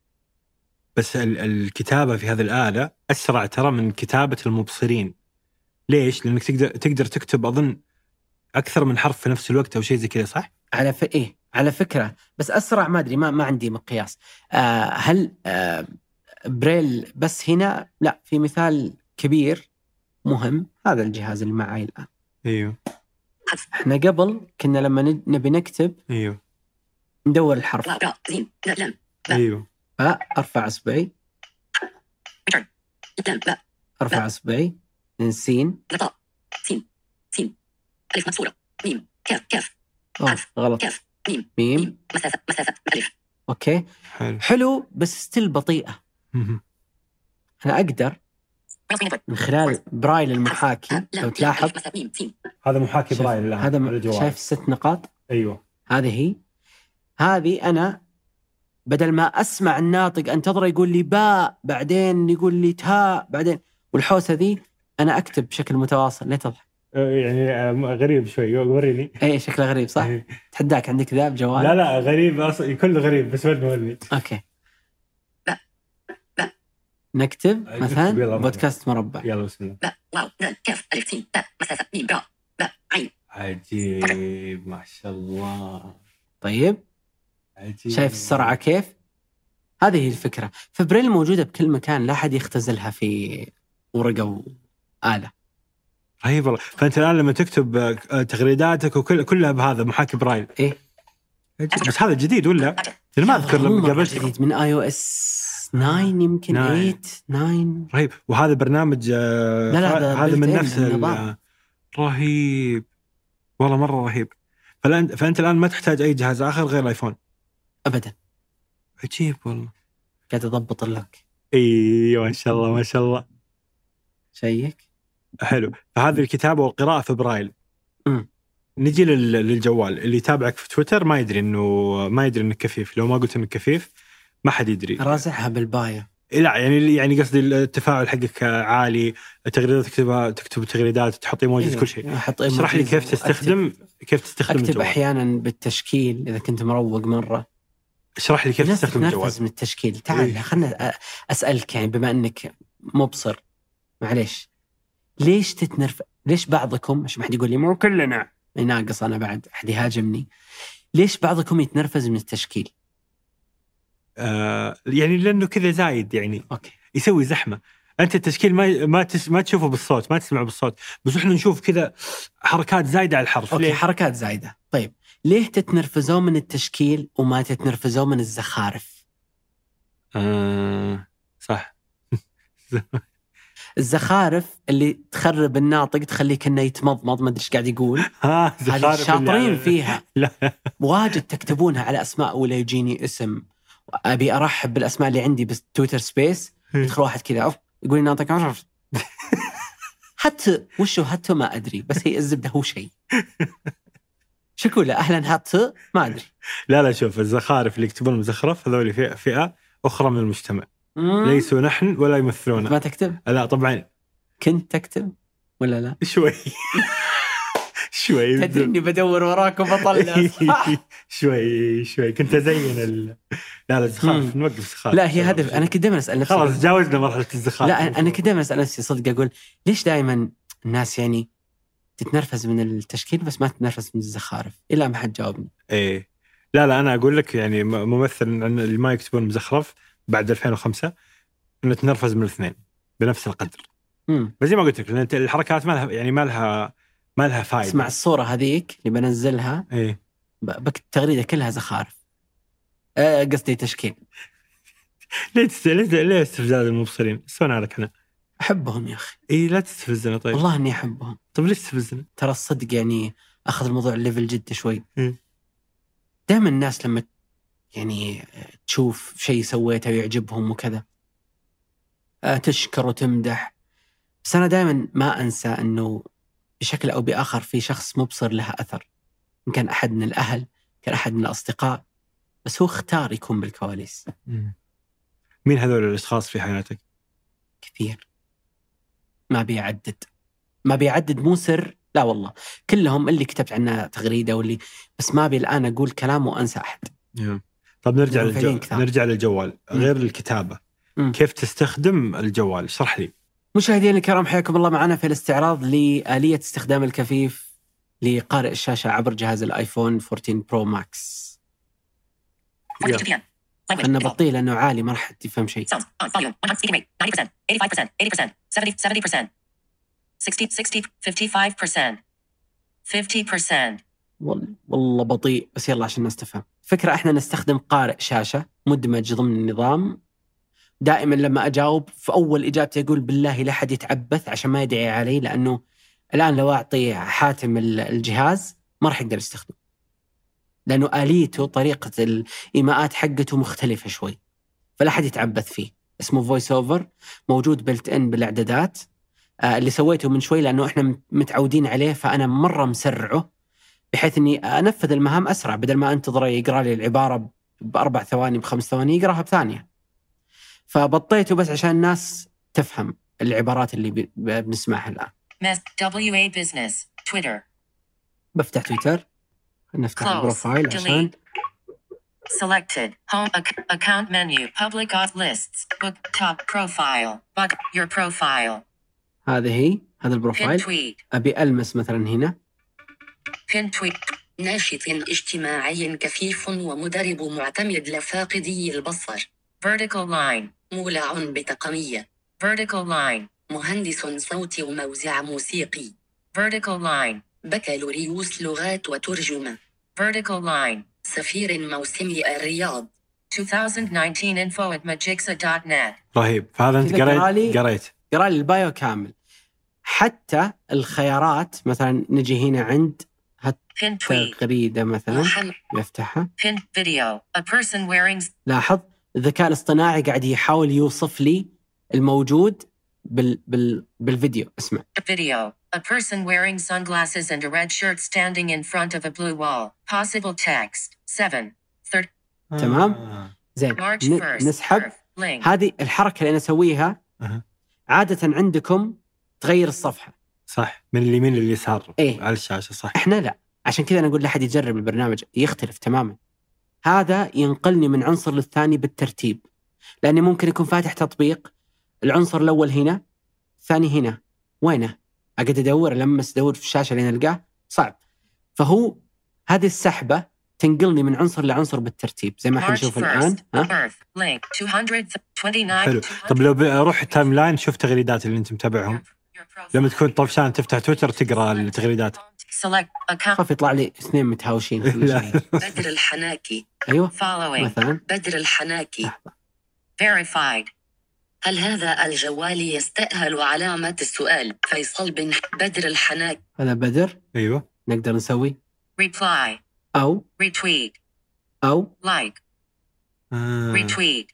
بس ال- الكتابة في هذه الآلة أسرع ترى من كتابة المبصرين. ليش؟ لأنك تقدر تقدر تكتب أظن أكثر من حرف في نفس الوقت أو شيء زي كذا صح؟ على ف... إيه على فكرة. بس أسرع ما أدري ما ما عندي مقياس. آه هل آه بريل بس هنا؟ لا في مثال كبير مهم. هذا الجهاز اللي معي الآن. أيوه. إحنا قبل كنا لما نبي نكتب أيوه. ندور الحرف. را زين. لا لام أيوه. فارفع أصبعي. لا أرفع أصبعي. من سين. لطاء سين. سين. ألف مكسورة ميم. كاف. كاف. أوه غلط. كاف. ميم. ميم. مسافة. مسافة. ألف. okay. حلو. حلو بس still بطيئة. أنا أقدر من خلال برايل المحاكي لو تلاحظ. هذا محاكي برايل الآن هذا م-. شايف الست نقاط؟ أيوه. هذه هي. هذه أنا بدل ما أسمع الناطق انتظره يقول لي باء بعدين يقول لي تاء بعدين والحوسه ذي أنا أكتب بشكل متواصل. لا تضحك. آه، يعني آه، غريب شوي وريني اي شكله غريب صح؟ إيه. تحداك عندك ذا بجوال لا لا غريب أصلا كله غريب بس ورني ورني okay. نكتب مثلا. بودكاست مربع. يلا بسم الله. باء واو دال كاف ألف سين باء مسافة ميم راء باء عين عجيب ما شاء الله طيب. عجيب. شايف السرعة كيف؟ هذه هي الفكرة. فبريل موجودة بكل مكان لا أحد يختزلها في ورقة واله رهيب والله. فأنت الآن لما تكتب آه، تغريداتك وكل كلها بهذا محاكي برايل. إيه. بس هذا جديد ولا؟ ما أذكر مو لما مرة قابلت جديد من iOS. 9 يمكن 8 9. 9 رهيب. وهذا برنامج آه، لا لا، هذا من نفس. رهيب. والله مرة رهيب. فالان فأنت الآن ما تحتاج أي جهاز آخر غير الآيفون؟ ابدا. عجيب والله. قاعد أضبط لك أيوه ما شاء الله ما شاء الله. check. حلو. فهذه الكتابة والقراءة في برايل مم. نجي لل- للجوال. اللي يتابعك في تويتر ما يدري انه ما يدري انك كفيف. لو ما قلت انك كفيف ما حد يدري. رازعها بالبايو. لا يعني يعني قصدي التفاعل حقك عالي تغريدات تكتبها تكتب تغريدات تحط إيموجيز كل شيء. اشرح لي كيف تستخدم كيف تستخدم أكتب الجوال. أحيانا بالتشكيل إذا كنت مروق مرة. اشرح لي كيف تستخدم الجوال. من التشكيل. إيه. تعال خلنا أسألك يعني بما إنك مبصر معليش. ليش تتنرف ليش بعضكم عشان ما حد يقول لي مو كلنا. ناقص أنا بعد احد يهاجمني. ليش بعضكم يتنرفز من التشكيل؟ آه يعني لأنه كذا زايد يعني. okay. يسوي زحمة. أنت التشكيل ما ما تس ما تشوفه بالصوت ما تسمعه بالصوت. بس إحنا نشوف كذا حركات زايدة على الحرف. okay ليه؟ حركات زايدة. طيب ليه تتنرفزون من التشكيل وما تتنرفزون من الزخارف؟ آه صح. الزخارف اللي تخرب الناطق تخليه كانه يتمضمض ما أدري إيش قاعد يقول. ها هذه شاطرين فيها. لا. واجد تكتبونها على أسماء ولا يجيني اسم. أبي أرحب بالأسماء اللي عندي بس تويتر سبيس يدخل واحد كذا يقول لي ناطق. حتى وشو حتى ما أدري بس هي الزبدة هو شيء. شكولا أهلا حتى ما أدري. لا لا شوف الزخارف اللي يكتبون مزخرف هذول فئه فئة أخرى من المجتمع. مم. ليسوا نحن ولا يمثلون ما تكتب؟ لا طبعا. كنت تكتب ولا لا؟ شوي. شوي. تدري إني بدور وراك وبطلع. شوي شوي. كنت أزين ال... لا لا زخارف مم. نوقف زخارف لا هي هدف. أنا كنت دائما أسأل نفسي. خلاص تجاوزنا مرحلة الزخارف لا أنا كنت دائما أسأل نفسي صدق أقول ليش دائما الناس يعني تتنرفز من التشكيل بس ما تتنرفز من الزخارف؟ الا ما حد جاوبني. إيه. لا لا أنا أقول لك يعني ممثل اللي ما يكتبون مزخرف بعد 2005 إنه تنرفز من الاثنين بنفس القدر. امم بس زي ما قلت لك الحركات ما لها يعني ما لها ما لها فائده اسمع الصورة هذيك اللي بنزلها. إيه. بك التغريده كلها زخارف. آه، قصدي تشكيل. ليه. ليه استفزاز المبصرين؟ سوينا لك إحنا أحبهم يا أخي. اي لا تستفزنا طيب. والله إني أحبهم. طيب ليش تستفزنا؟ ترى الصدق يعني أخذ الموضوع الليفل جد شوي. مم. دائما الناس لما يعني تشوف شيء سويته ويعجبهم وكذا آه، تشكر وتمدح. بس أنا دائما ما أنسى إنه بشكل أو بآخر في شخص مبصر له أثر. إن كان أحد من الأهل كان أحد من الأصدقاء بس هو اختار يكون بالكواليس. مين هذول الأشخاص في حياتك؟ كثير. ما بيعدد. ما بيعدد مو سر. لا والله. كلهم اللي كتبت عنها تغريدة واللي بس ما ابي الآن أقول كلام وأنسى أحد. طب نرجع للجو... نرجع للجوال. غير الكتابة. مم. كيف تستخدم الجوال؟ اشرح لي. مشاهدينا الكرام حياكم الله معنا في الاستعراض لآلية استخدام الكفيف لقارئ الشاشة عبر جهاز الآيفون 14 Pro Max. 42 p.m. Language. خلنا Default. بطيء لأنه عالي ما راح تفهم شيء. Sounds. On. Volume. 100. Speaking rate. 90%. 85%. 80%. 70. 70%. 60. 60. 55%. 50%. وال- والله بطيء بس يلا عشان الناس تفهم. فكرة إحنا نستخدم قارئ شاشة مدمج ضمن النظام دائما لما أجاوب في اول إجابتي أقول بالله لا حد يتعبث عشان ما يدعي علي لأنه الآن لو أعطي حاتم ال- الجهاز ما راح يقدر يستخدمه. لأنه آليته طريقة الإيماءات حقته مختلفة شوي. فلا حد يتعبث فيه. اسمه VoiceOver موجود built in بالإعدادات آه اللي سويته من شوي لأنه إحنا متعودين عليه فأنا مرة مسرعه بحيث إني أنفذ المهام أسرع بدل ما أنتظره يقرأ لي العبارة بأربع ثواني بخمس ثواني يقراها بثانية. فبطيته بس عشان الناس تفهم العبارات اللي بنسمعها الآن. WA Business. Twitter. بفتح تويتر نفتح. البروفايل عشان. Selected. Home ac- account menu. Public auth lists. Book top profile. Bug your profile. هذه هي هذا البروفايل. أبي ألمس مثلا هنا Pin tweet. ناشط اجتماعي كفيف ومدرب معتمد لفاقدي البصر Vertical line. مولع بتقنية. Vertical line. مهندس صوت وموزع موسيقي. Vertical line. بكالوريوس لغات وترجمة. Vertical line. سفير موسمي الرياض. 2019 info at magixa.net. رهيب. فهذا انت قريت قريت. قرأ لي البايو كامل. حتى الخيارات مثلا نجي هنا عند Pin tweet. تغريده مثلا يفتحها. لاحظ؟ الذكاء الاصطناعي قاعد يحاول يوصف لي الموجود بال بال بالفيديو اسمع video. A person wearing sunglasses and a red shirt standing in front of a blue wall. Possible text. 7. Third. تمام. آه. زين March ن- 1st. نسحب. هذه الحركة اللي أنا أسويها. عادة عندكم تغير الصفحة صح من اليمين لليسار إيه. على الشاشة صح إحنا لا عشان كذا أنا أقول لاحد يجرب البرنامج يختلف تماما هذا ينقلني من عنصر للثاني بالترتيب لاني ممكن يكون فاتح تطبيق العنصر الأول هنا الثاني هنا وينه أقعد أدور لمس أدور في الشاشة لين ألقاه صعب فهو هذه السحبة تنقلني من عنصر لعنصر بالترتيب زي ما حنشوف الآن 1st. ها Earth. Link. 229. حلو طب لو أروح ال timeline شوف تغريدات اللي أنت متابعهم لما تكون طفشان تفتح تويتر تقرأ التغريدات. خاف يطلع لي اثنين متهاوشين. بدر الحناكي أيوه Following. مثلا بدر الحناكي Verified. هل هذا الجوال يستأهل علامة السؤال فيصل بن بدر الحناكي هذا بدر أيوه نقدر نسوي Reply. أو Retweet. أو. آه. Retweet.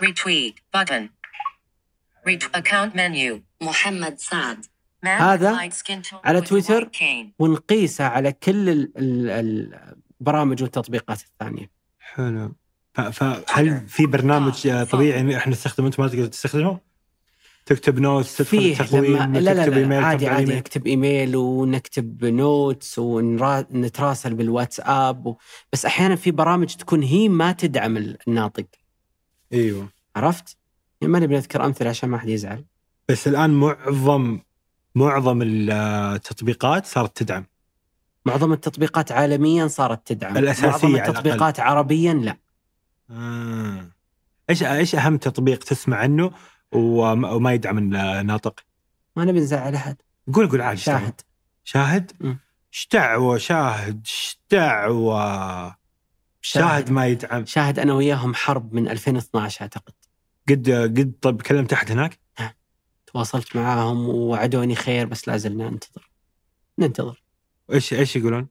Retweet. Button. Ret- account menu. محمد سعد. هذا على تويتر. ونقيسه على كل ال- ال- البرامج والتطبيقات الثانية. حلو. فهل في برنامج آه، طبيعي إن إحنا نستخدمه؟ انت ما تقدر تستخدمه؟ تكتب notes تدخل تقويم لما لا لا, تكتب لا إيميل عادي عادي إيميل. نكتب ايميل ونكتب notes ونتراسل بالواتساب و... بس أحيانا في برامج تكون هي ما تدعم الناطق. إيوه. عرفت؟ يعني ما نبي نذكر أمثلة عشان ما حد يزعل. بس الآن معظم معظم التطبيقات صارت تدعم. معظم التطبيقات عالميا صارت تدعم. الأساسية معظم على. التطبيقات عربيا لا. آه. إيش إيش أهم تطبيق تسمع عنه وما وما يدعم الناطق؟ ما نبي نزعل أحد. قول قول عادي شاهد. شاهد؟ إيش دعوة؟ شاهد إيش دعوة؟ شاهد ما يدعم. شاهد أنا وياهم حرب من 2012 أعتقد. قد قد طب كلمت أحد هناك؟ تواصلت معاهم ووعدوني خير بس لا زلنا ننتظر. ننتظر. إيش إيش يقولون؟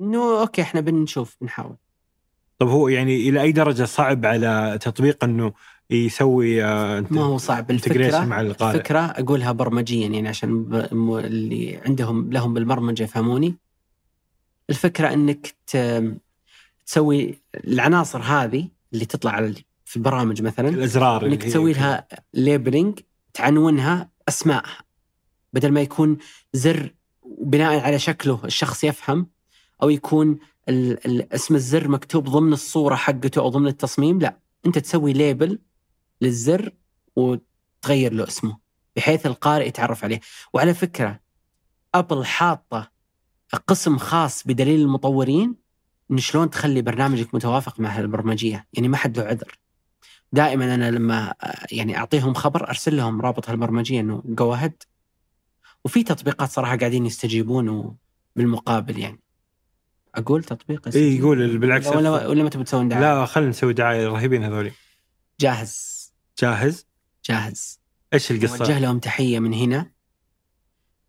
إنه أوكي إحنا بنشوف بنحاول. طب هو يعني إلى أي درجة صعب على تطبيق إنه يسوي آه، ما هو صعب. الفكرة مع القارئ؟ الفكرة أقولها برمجيا يعني عشان اللي عندهم لهم بالبرمجة يفهموني. الفكرة إنك تسوي العناصر هذه اللي تطلع على في البرامج مثلا الأزرار إنك تسوي. لها labeling تعنونها اسمائها بدل ما يكون زر بناء على شكله الشخص يفهم أو يكون ال- ال- اسم الزر مكتوب ضمن الصورة حقته أو ضمن التصميم لا أنت تسوي label للزر وتغير له اسمه بحيث القارئ يتعرف عليه. وعلى فكرة أبل حاطة قسم خاص بدليل المطورين إن شلون تخلي برنامجك متوافق مع البرمجيه يعني ما حد له عذر. دائما أنا لما آه، يعني أعطيهم خبر أرسل لهم رابط هالبرمجية إنه جو اهيد وفي تطبيقات صراحة قاعدين يستجيبون بالمقابل يعني. أقول تطبيق اي؟ يقول بالعكس ولا ولا ما تبي تسوون دعايه لا خلينا نسوي دعاية رهيبين هذولي. جاهز. جاهز؟ جاهز. إيش وجه القصة؟ لهم تحية من هنا.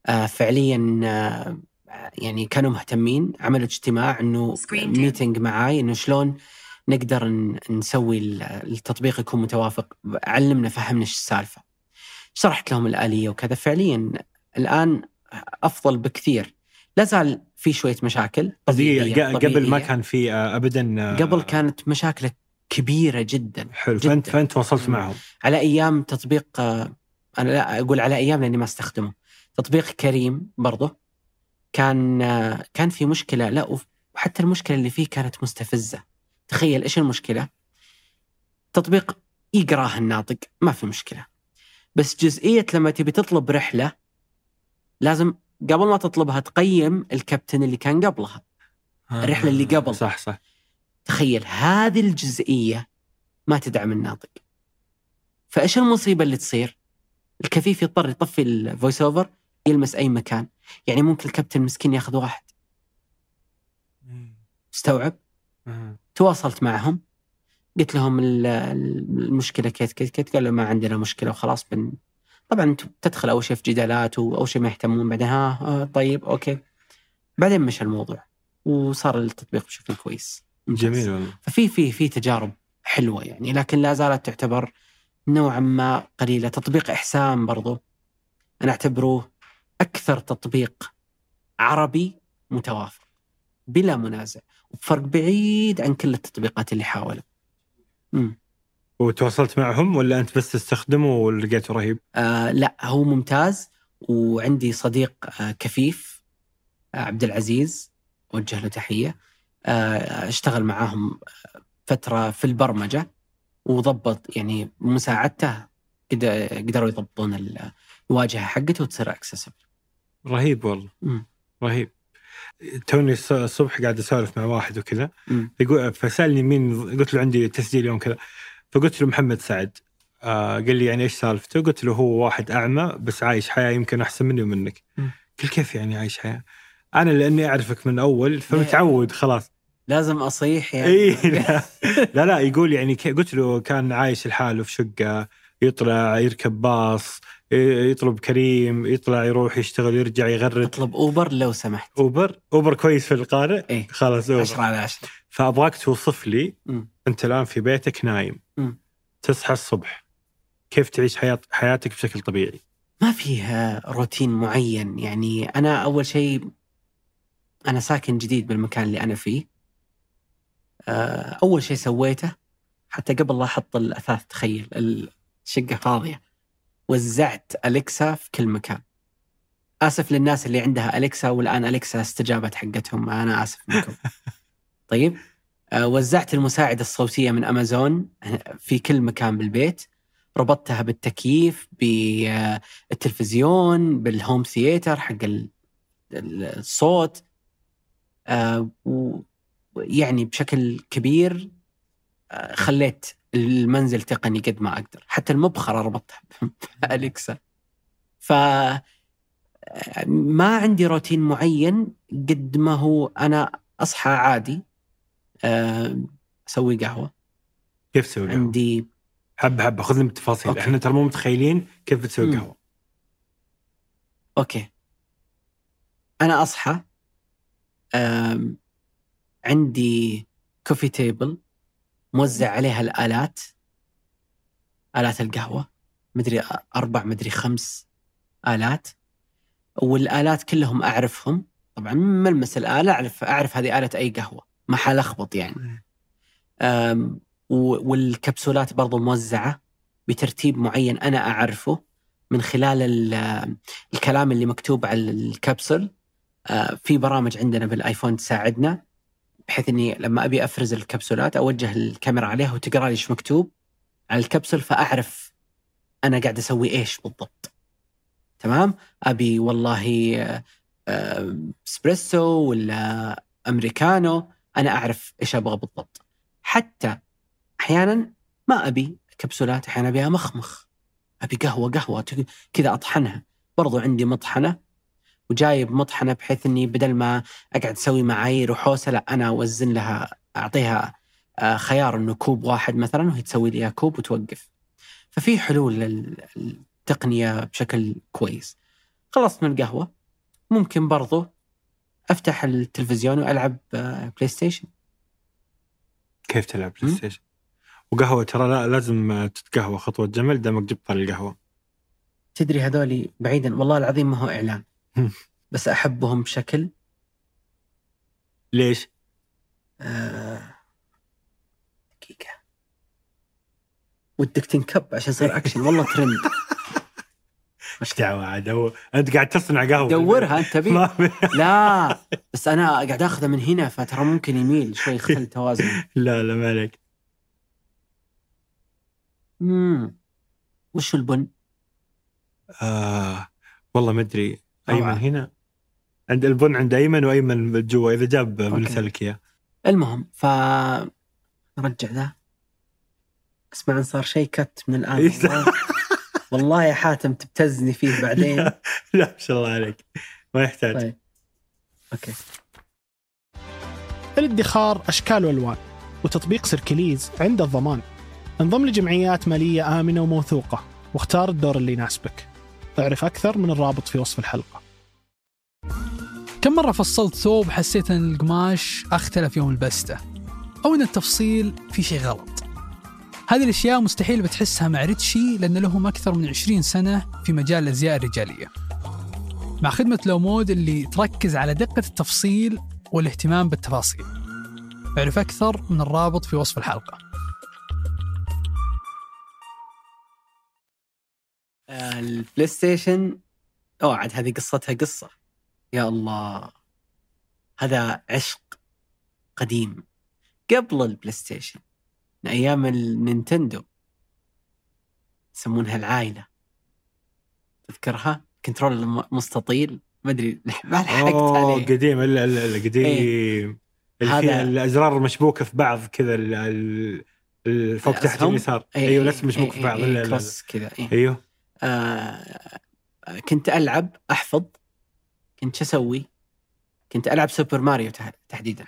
آه فعليا آه يعني كانوا مهتمين عملوا اجتماع إنه. ميتنج معاي إنه شلون نقدر نسوي ال- التطبيق يكون متوافق. علمنا فهمنا إيش السالفة. شرحت لهم الآلية وكذا. فعليا الآن أفضل بكثير. لا زال في شوية مشاكل. طبيعية- ق- قبل ما طبيعية. كان في آه، ابدا آه، قبل كانت مشاكله كبيرة جدا حلو. جداً. فأنت فأنت وصلت. معهم. على أيام تطبيق آه، أنا لا أقول على أيام لأني ما أستخدمه. تطبيق كريم برضه كان كان في مشكلة. لا وحتى المشكلة اللي فيه كانت مستفزة. تخيل إيش المشكلة؟ تطبيق يقراه الناطق ما في مشكلة. بس جزئية لما تبي تطلب رحلة لازم قبل ما تطلبها تقيم الكابتن اللي كان قبلها. الرحلة اللي قبل. صح صح. تخيل هذه الجزئية ما تدعم الناطق. فإيش المصيبة اللي تصير؟ الكفيف يضطر يطفي ال VoiceOver يلمس أي مكان. يعني ممكن الكابتن مسكين ياخذ واحد. استوعب آه. تواصلت معهم قلت لهم ال- ال- المشكلة كيت كيت كيت قالوا ما عندنا مشكلة وخلاص بن طبعا تدخل أول شيء في جدالات واول شيء ما يهتمون بعدين ها آه طيب أوكي. بعدين مشى الموضوع وصار التطبيق بشكل كويس. جميل والله. ففي في في تجارب حلوة يعني لكن لا زالت تعتبر نوعا ما قليلة. تطبيق إحسان برضو أنا أعتبره أكثر تطبيق عربي متوافق بلا منازع. وبفرق بعيد عن كل التطبيقات اللي حاولوا امم وتواصلت معهم ولا أنت بس تستخدمه ولقيته رهيب؟ آه لا هو ممتاز. وعندي صديق آه كفيف آه عبد العزيز أوجه له تحية. آه اشتغل معاهم فترة في البرمجة وضبط يعني بمساعدته قد- قدروا يضبطون ال- الواجهة حقته وتصير اكسسبل رهيب والله. مم. رهيب. توني الص- الصبح قاعد أسولف مع واحد وكذا. يقول فسألني مين قلت له عندي تسجيل يوم كذا فقلت له محمد سعد آه قال لي يعني إيش سالفته؟ قلت له هو واحد أعمى بس عايش حياة يمكن أحسن مني ومنك. قال كيف يعني عايش حياة؟ أنا لأني أعرفك من أول فمتعود خلاص. لازم أصيح يعني إي لا, لا لا يقول يعني قلت له كان عايش لحاله في شقة يطلع يركب باص يطلب كريم يطلع يروح يشتغل يرجع يغرد. اطلب أوبر لو سمحت. أوبر؟ أوبر كويس في القارئ؟ إيه. خلاص 10 اوبر على 10 فأبغاك توصف لي مم. أنت الآن في بيتك نايم. مم. تصحى الصبح. كيف تعيش حياة حياتك بشكل طبيعي؟ ما فيه روتين معين. يعني أنا أول شيء أنا ساكن جديد بالمكان اللي أنا فيه. آه، أول شيء سويته حتى قبل لا أحط الأثاث تخيل الشقة فاضية. وزعت أليكسا في كل مكان. آسف للناس اللي عندها أليكسا والآن أليكسا استجابت حقتهم أنا آسف منكم. طيب آه، وزعت المساعده الصوتية من أمازون في كل مكان بالبيت. ربطتها بالتكييف بالتلفزيون بالهوم ثياتر حق ال- ال- الصوت. آه، يعني بشكل كبير آه، خليت المنزل تقني قد ما أقدر حتى المبخرة ربطتها بأليكسا ف ما عندي روتين معين قد ما هو أنا أصحى عادي أسوي قهوة كيف تسوي قهوة؟ عندي حبه حبه خذ لنا بالتفاصيل. إحنا ترى مو متخيلين كيف بتسوي. قهوة okay أنا أصحى. عندي coffee table موزع عليها الآلات آلات القهوة مدري أربع مدري خمس آلات. والآلات كلهم أعرفهم. طبعا ملمس الآلة أعرف أعرف هذه آلة أي قهوة. ما حلخبط يعني. والكبسولات برضو موزعة بترتيب معين أنا أعرفه من خلال ال- الكلام اللي مكتوب على الكبسول. آه، في برامج عندنا بالآيفون تساعدنا. بحيث إني لما أبي أفرز الكبسولات أوجه الكاميرا عليها وتقرأ لي إيش مكتوب على الكبسول فأعرف أنا قاعد أسوي إيش بالضبط. تمام؟ أبي والله آه، إسبريسو ولا أمريكانو أنا أعرف إيش أبغى بالضبط. حتى أحيانا ما أبي كبسولات أحيانا أبيها مخمخ. أبي قهوة قهوة كذا أطحنها. برضو عندي مطحنة وجايب مطحنة بحيث إني بدل ما أقعد أسوي معايير وحوسه لا أنا أوزن لها أعطيها آه، خيار إنه كوب واحد مثلا وهي تسوي لي كوب وتوقف. ففي حلول للتقنية بشكل كويس. خلصت من القهوة ممكن برضو أفتح التلفزيون وألعب آه، PlayStation. كيف تلعب PlayStation وقهوة ترى لا لازم آه، تتقهوى خطوة جمل دامك جبت القهوة تدري هذولي بعيدا والله العظيم ما هو إعلان. بس أحبهم بشكل. ليش؟ آه، دقيقة. ودك تنكب عشان يصير اكشن والله ترند إيش دعوة عاد؟ هو أنت قاعد تصنع قهوة. دورها أنت تبي لا بس أنا قاعد اخذه من هنا فترى ممكن يميل شوي يخل توازن لا لا ما عليك. امم وش البن؟ آه والله ما أدري. أيمن. هنا. عند البن عند أيمن وأيمن جوا إذا جاب بنسلك إياه. المهم ف رجع ذا. اسمع إن صار شيء cut من الآن. والله, والله يا حاتم تبتزني فيه بعدين. لا ما شاء الله عليك. ما يحتاج. طيب. okay. الادخار أشكال وألوان وتطبيق Circlys عنده الضمان. انضم لجمعيات مالية آمنة وموثوقة واختار الدور اللي يناسبك. اعرف أكثر من الرابط في وصف الحلقة. كم مرة فصلت ثوب حسيت إن القماش أختلف يوم لبسته أو إن التفصيل في شيء غلط. هذه الأشياء مستحيل بتحسها مع ريتشي لأن لهم أكثر من 20 سنة في مجال الأزياء الرجالية. مع خدمة لومود اللي تركز على دقة التفصيل والاهتمام بالتفاصيل. أعرف أكثر من الرابط في وصف الحلقة. ال PlayStation أوه عاد هذه قصتها قصة. يا الله. هذا عشق قديم. قبل ال PlayStation من أيام ال Nintendo. يسمونها العائله تذكرها؟ control مستطيل. ما أدري ما لحقت عليه. قديم الا الا الا قديم. اللي هذا- الأزرار المشبوكه في بعض كذا فوق تحت؟ اليسار إيه، أيوه إيه، الاسم مشبوك إيه، في بعض. إيه، لا. cross كذا إيه. أيوه. آه كنت ألعب أحفظ كنت شو أسوي؟ كنت ألعب Super Mario تح- تحديدا.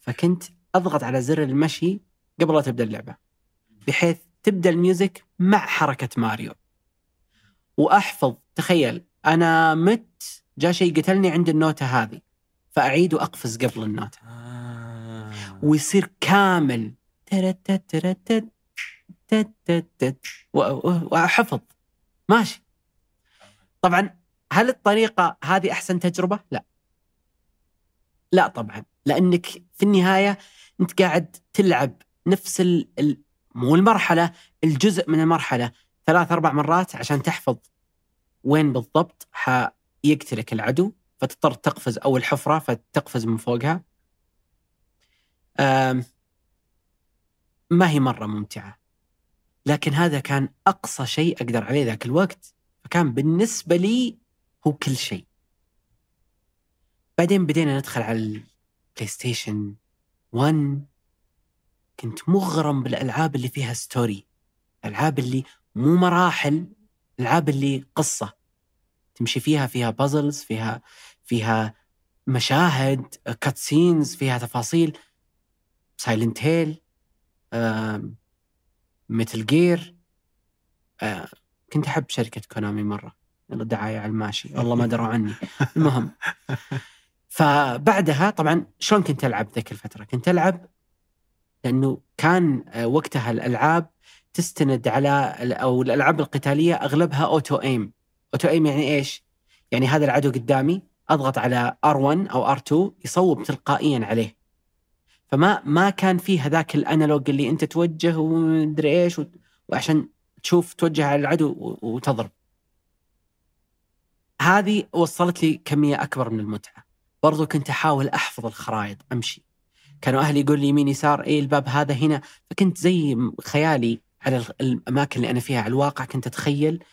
فكنت أضغط على زر المشي قبل لا تبدأ اللعبة بحيث تبدأ ال music مع حركة ماريو. وأحفظ تخيل أنا مت جاء شيء قتلني عند النوتة هذه فأعيد وأقفز قبل النوتة. ويصير كامل. ترتت ماشي طبعا هل الطريقة هذه أحسن تجربة؟ لا لا طبعا لأنك في النهاية أنت قاعد تلعب نفس ال... مو المرحلة الجزء من المرحلة ثلاث أربع مرات عشان تحفظ وين بالضبط حيقتلك العدو فتضطر تقفز أو الحفره فتقفز من فوقها. ما هي مرة ممتعة. لكن هذا كان أقصى شيء أقدر عليه ذاك الوقت فكان بالنسبة لي هو كل شيء. بعدين بدينا ندخل على ال PlayStation 1 كنت مغرم بالألعاب اللي فيها story الالعاب اللي مو مراحل الالعاب اللي قصة. تمشي فيها فيها puzzles فيها فيها مشاهد cutscenes فيها تفاصيل. Silent Hill Metal Gear آه، كنت أحب شركة Konami مرة يلا دعايه على الماشي والله ما دروا عني المهم فبعدها طبعا شلون كنت ألعب ذيك الفترة؟ كنت ألعب لأنه كان آه، وقتها الألعاب تستند على أو الألعاب القتالية أغلبها auto aim. auto aim يعني إيش؟ يعني هذا العدو قدامي أضغط على R1 أو R2 يصوب تلقائيا عليه. فما ما كان في هذاك ال analog اللي أنت توجه ومدري إيش وعشان تشوف توجه على العدو وتضرب. هذه وصلت لي كمية أكبر من المتعة. برضو كنت أحاول أحفظ الخرائط أمشي. كانوا أهلي يقول لي يمين يسار إيه الباب هذا هنا. فكنت زي خيالي على الأماكن اللي أنا فيها على الواقع. كنت أتخيل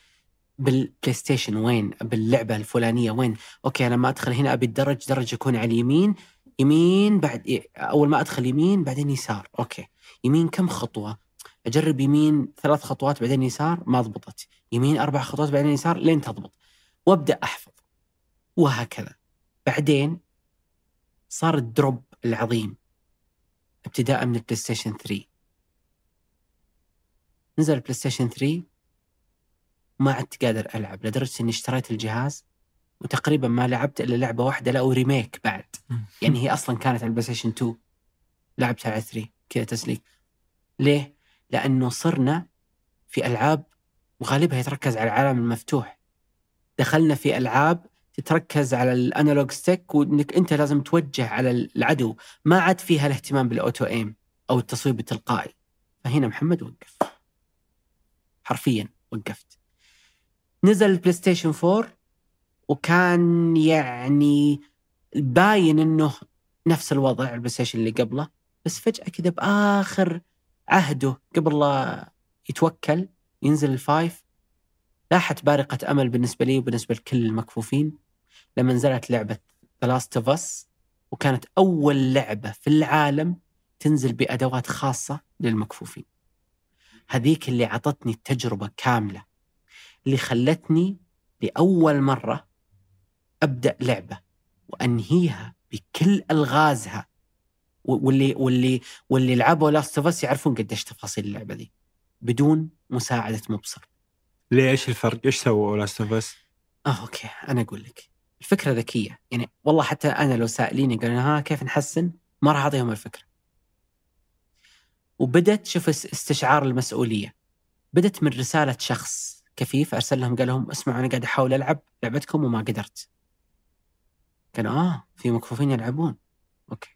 بال PlayStation وين باللعبة الفلانية وين. okay أنا لما أدخل هنا أبي الدرج درج يكون على اليمين. يمين بعد إيه، أول ما أدخل يمين بعدين يسار. okay. يمين كم خطوة؟ أجرب يمين ثلاث خطوات بعدين يسار ما ضبطت. يمين أربع خطوات بعدين يسار لين تضبط. وأبدأ أحفظ. وهكذا. بعدين صار ال drop العظيم. ابتداء من ال PlayStation 3 نزل ال PlayStation 3 ما عدت قادر ألعب لدرجة إني اشتريت الجهاز وتقريبا ما لعبت إلا لعبة واحدة لا و remake بعد. يعني هي أصلا كانت على ال PlayStation 2 لعبتها على 3 كذا تسليك. ليه؟ لأنه صرنا في ألعاب وغالبها يتركز على العالم المفتوح. دخلنا في ألعاب تتركز على ال analog stick وإنك أنت لازم توجه على العدو. ما عاد فيها الاهتمام بال auto aim أو التصويب التلقائي. فهنا محمد وقف. حرفيا وقفت. نزل ال PlayStation 4 وكان يعني باين إنه نفس الوضع ال PlayStation اللي قبله بس فجأة كذا بآخر عهده قبل لا يتوكل ينزل الفايف لاحت بارقة أمل بالنسبة لي وبالنسبة لكل المكفوفين لما نزلت The Last of Us وكانت أول لعبة في العالم تنزل بأدوات خاصة للمكفوفين. هذيك اللي عطتني التجربة كاملة اللي خلتني لأول مرة أبدأ لعبة وأنهيها بكل ألغازها و- واللي واللي واللي لعبوا Last of Us يعرفون قديش تفاصيل اللعبة دي بدون مساعدة مبصر. ليه إيش الفرق؟ إيش سووا Last of Us؟ آه okay أنا أقول لك الفكرة ذكية يعني والله حتى أنا لو سائليني قالوا ها كيف نحسن ما راح أعطيهم الفكرة. وبدت شوف اس- استشعار المسؤولية. بدت من رسالة شخص كفيف أرسل لهم قال لهم اسمعوا أنا قاعد أحاول ألعب لعبتكم وما قدرت. قالوا آه في مكفوفين يلعبون. أوكي.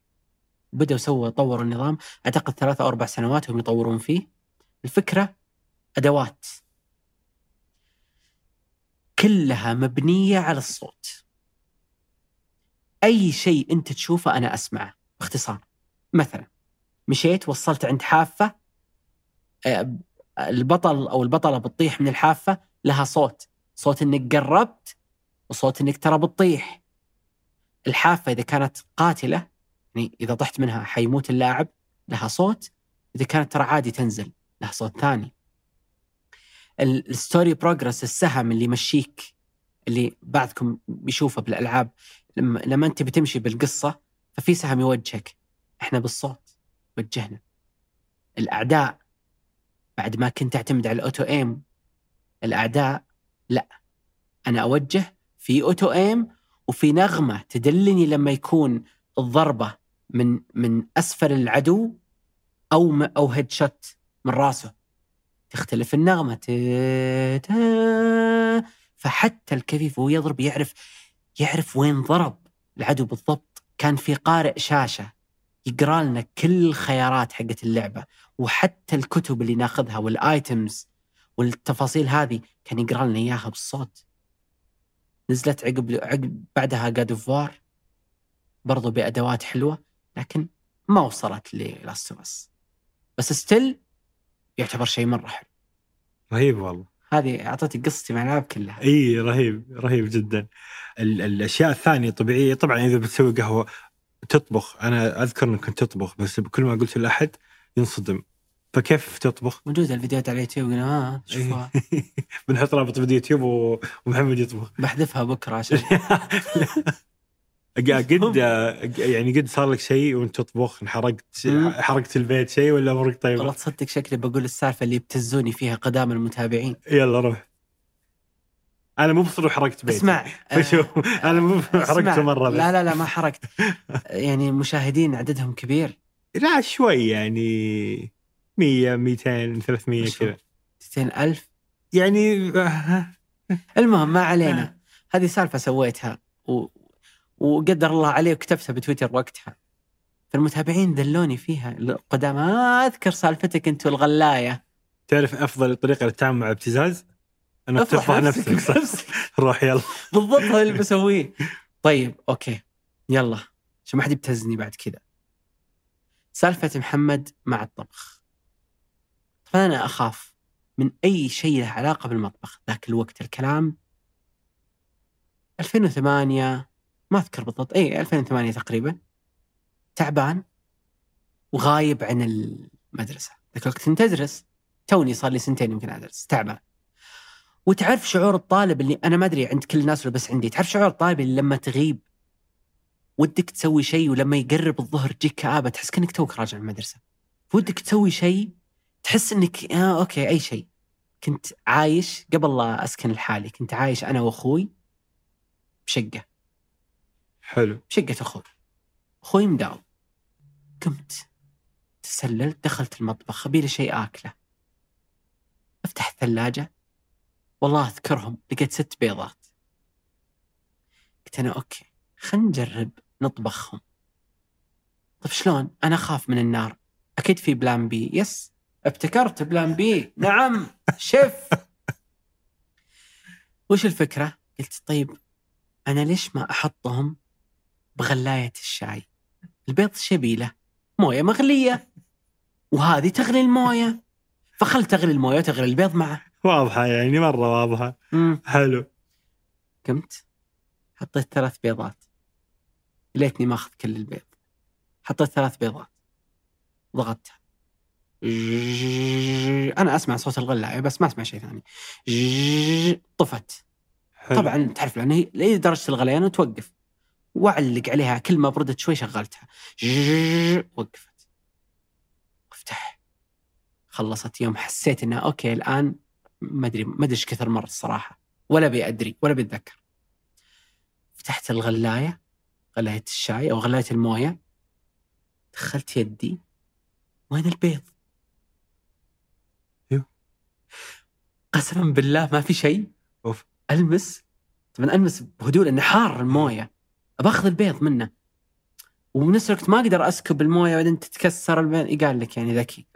بدأوا سووا طوروا النظام أعتقد ثلاثة أو أربع سنوات هم يطورون فيه. الفكرة أدوات كلها مبنية على الصوت. أي شيء أنت تشوفه أنا أسمعه باختصار. مثلا مشيت وصلت عند حافة آه، البطل أو البطلة بتطيح من الحافة لها صوت، صوت إنك قربت وصوت إنك ترى بتطيح. الحافة إذا كانت قاتلة يعني إذا طحت منها حيموت اللاعب لها صوت، إذا كانت ترى عادي تنزل لها صوت ثاني. ال- الستوري بروجرس السهم اللي يمشيك اللي بعضكم بيشوفه بالألعاب لما لما أنت بتمشي بالقصة ففي سهم يوجهك. إحنا بالصوت وجهنا. الأعداء بعد ما كنت أعتمد على ال auto aim الأعداء لا. أنا أوجه في auto aim وفي نغمة تدلني لما يكون الضربة من من أسفل العدو م- أو headshot من راسه. تختلف تا- فحتى الكفيف وهو يضرب يعرف يعرف وين ضرب العدو بالضبط. كان في قارئ شاشة يقرأ لنا كل الخيارات حقت اللعبة وحتى الكتب اللي ناخذها وال items والتفاصيل هذه كان يقرأ لنا إياها بالصوت. نزلت عقب عقب بعدها God of War برضو بأدوات حلوة لكن ما وصلت ل Last of Us بس still يعتبر شيء مرة حلو. رهيب والله. هذه أعطيتك قصتي مع الألعاب كلها. إي رهيب رهيب جدا. ال- الأشياء الثانية طبيعية طبعا إذا بتسوي قهوة تطبخ أنا أذكر انك كنت تطبخ بس كل ما قلت لأحد ينصدم. فكيف تطبخ؟ موجودة الفيديوهات على اليوتيوب قلنا ها شوفوها. بنحط رابط فيديو يوتيوب ومحمد يطبخ. بحذفها بكرة عشان. قد يعني قد صار لك شيء وأنت تطبخ انحرقت. حرقت البيت شيء ولا أمورك والله طيبه؟ تصدق شكلي بقول السالفة اللي يبتزوني فيها قدام المتابعين. يلا روح. أنا مو بصر حرقت بيت اسمع شوف أنا مو. حرقته مرة بس. لا لا لا ما حرقت. يعني المشاهدين عددهم كبير. لا شوي يعني. 100 200 300 وش كذا. 200 ألف؟ يعني آه، المهم ما علينا. هذه سالفة سويتها و... وقدر الله عليه وكتبتها بتويتر وقتها. فالمتابعين دلوني فيها. القدام ما أذكر سالفتك أنت والغلاية. تعرف أفضل طريقة للتعامل مع ابتزاز؟ انك تفضح نفسك. نفسك. روح يلا. بالضبط هذا اللي بسويه. طيب أوكي. يلا. عشان ما حد يبتزني بعد كذا. سالفة محمد مع الطبخ. طبعا أنا أخاف من أي شيء له علاقة بالمطبخ. ذاك الوقت الكلام 2008 ما أذكر بالضبط. أي 2008 تقريبا. تعبان وغايب عن المدرسة. ذاك الوقت كنت أدرس. توني صار لي سنتين يمكن أدرس. تعبان. وتعرف شعور الطالب اللي أنا ما أدري عند كل الناس ولا بس عندي. تعرف شعور الطالب اللي لما تغيب ودك تسوي شيء ولما يقرب الظهر تجيك كآبة تحس كأنك توك راجع المدرسة. ودك تسوي شيء تحس إنك آه okay أي شيء. كنت عايش قبل لا أسكن لحالي. كنت عايش أنا وأخوي بشقة. حلو. بشقة أخوي. أخوي مداوم. قمت تسللت دخلت المطبخ أبي شيء آكله. أفتح الثلاجة. والله أذكرهم لقيت ست بيضات. قلت أنا okay خلينا نجرب نطبخهم. طيب شلون؟ أنا أخاف من النار. أكيد في plan B. yes. ابتكرت plan B. نعم شيف. وش الفكرة؟ قلت طيب أنا ليش ما أحطهم بغلاية الشاي؟ البيض شبيلة موية مغلية. وهذه تغلي الموية. فخل تغلي الموية وتغلي البيض معه. واضحة يعني مرة واضحة. مم. حلو. قمت حطيت ثلاث بيضات. ليتني ماخذ كل البيض. حطيت ثلاث بيضات. ضغطتها. أنا أسمع صوت الغلايه بس ما أسمع شيء ثاني. طفت. حلو. طبعا تعرف لأن هي لدرجه الغليان وتوقف وأعلق عليها كل ما بردت شوي شغلتها. وقفت. وأفتح. خلصت يوم حسيت انها أوكي الآن ما أدري ما أدري إيش كثر مر الصراحه ولا ابي أدري ولا بتذكر فتحت الغلاية غلاية الشاي أو غلاية الموية. دخلت يدي. وين البيض؟ قسما بالله ما في شيء. أوف. ألمس. طبعا ألمس بهدوء لأنه حار الموية. باخذ البيض منه. وبنفس الوقت ما أقدر أسكب الموية بعدين تتكسر البيض. قال لك يعني ذكي.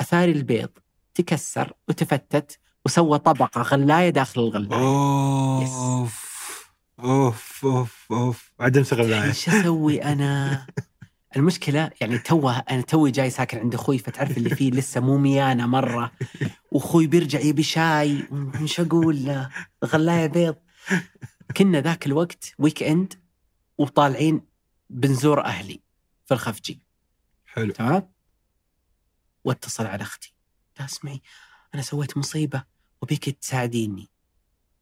أثاري البيض. تكسر وتفتت وسوى طبقة غلاية داخل الغلاية. أوف. أوف. أوف. أوف. عدم غلايه إيش أسوي أنا؟ المشكلة يعني توه أنا توي جاي ساكن عند أخوي فتعرف اللي فيه لسه مو ميانه مرة. وأخوي بيرجع يبي شاي. مش أقول له غلاية بيض. كنا ذاك الوقت weekend وطالعين بنزور أهلي في الخفجي. حلو. تمام؟ واتصل على أختي. لا اسمعي أنا سويت مصيبة وبيك تساعديني.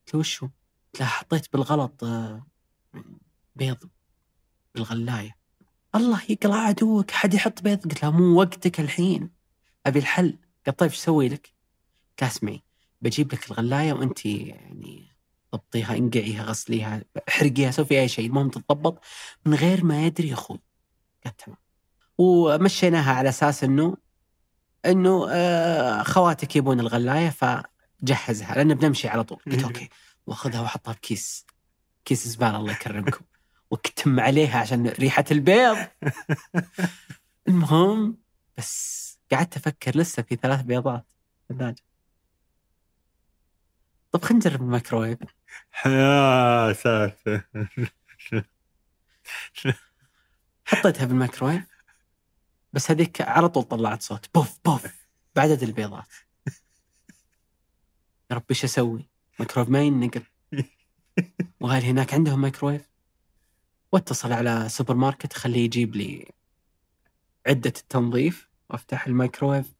قلت له وشو؟ قلت لها حطيت بالغلط آه، بيض بالغلاية. الله يقلع عدوك حد يحط بيض؟ قلت لها مو وقتك الحين. أبي الحل. قالت طيب إيش أسوي لك؟ لها اسمعي بجيب لك الغلاية وانت يعني ضبطيها انقعيها غسليها احرقيها سوي أي شيء المهم تتضبط. من غير ما يدري أخوي. قالت تمام. ومشيناها على أساس إنه إنه آه خواتك يبون الغلاية فجهزها لأن بنمشي على طول. قلت okay. وأخذها وأحطها بكيس. كيس زبالة الله يكرمكم. واكتم عليها عشان ريحة البيض. المهم بس قعدت أفكر لسه في ثلاث بيضات. ثلاجة طب خلينا نجرب الميكروويف. يا ساتر حطيتها بالميكروويف بس هذيك على طول طلعت صوت. بوف بوف. بعدد البيضات. يا ربي إيش أسوي؟ ميكروويف ما ينقل. وهل هناك عندهم ميكروويف؟ واتصل على سوبر ماركت خليه يجيب لي عدة التنظيف وافتح الميكروويف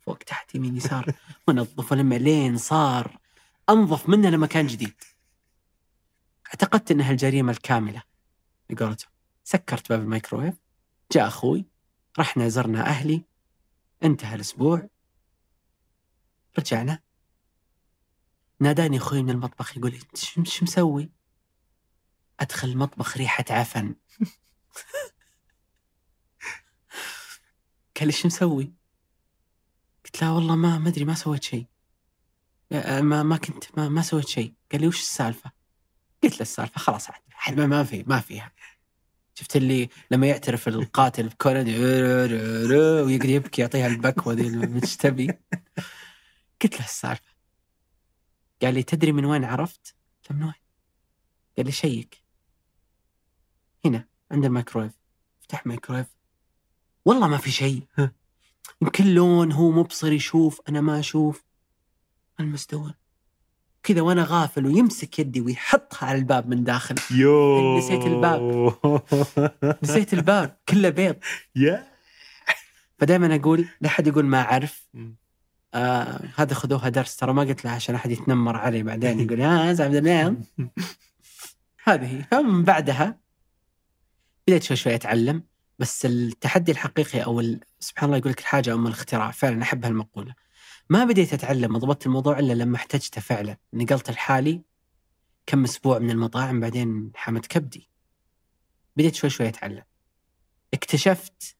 فوق تحت يمين يسار وانظف ولما لين صار. انظف منه لما كان جديد. اعتقدت إنها الجريمة الكاملة. بقولتهم سكرت باب الميكروويف جاء أخوي. رحنا زرنا أهلي. انتهى الأسبوع. رجعنا. ناداني أخوي من المطبخ يقول لي "شو- شو مسوي؟ أدخل المطبخ ريحة عفن قال لي شو مسوي؟ قلت له والله ما ما أدري ما سويت شيء آه، ما ما كنت ما, ما سويت شيء قال لي وش السالفة؟ قلت له السالفة خلاص عاد ما- في ما فيها شفت اللي لما يعترف القاتل بكونان ويقعد يبكي يعطيها البكوة ذي مش تبي قلت له السالفة قال لي تدري من وين عرفت؟ قلت من وين؟ قال لي check هنا عند الميكرويف. افتح ميكرويف. والله ما في شيء. يمكن لون هو مبصر يشوف أنا ما أشوف. المستوى. كذا وأنا غافل ويمسك يدي ويحطها على الباب من داخل. يو نسيت الباب. نسيت الباب كله بيض يا فدائما أقول لا احد يقول ما اعرف. آه هذا خذوها درس ترى ما قلت له عشان احد يتنمر علي بعدين يقول ها زعم اليوم هذه هي فمن بعدها بديت شوي شوي أتعلم بس التحدي الحقيقي أو سبحان الله يقول لك الحاجة ام الاختراع فعلا احب هالمقوله ما بديت أتعلم وضبطت الموضوع إلا لما احتجته فعلا. نقلت لحالي كم أسبوع من المطاعم بعدين حمد كبدي. بديت شوي شوي أتعلم. اكتشفت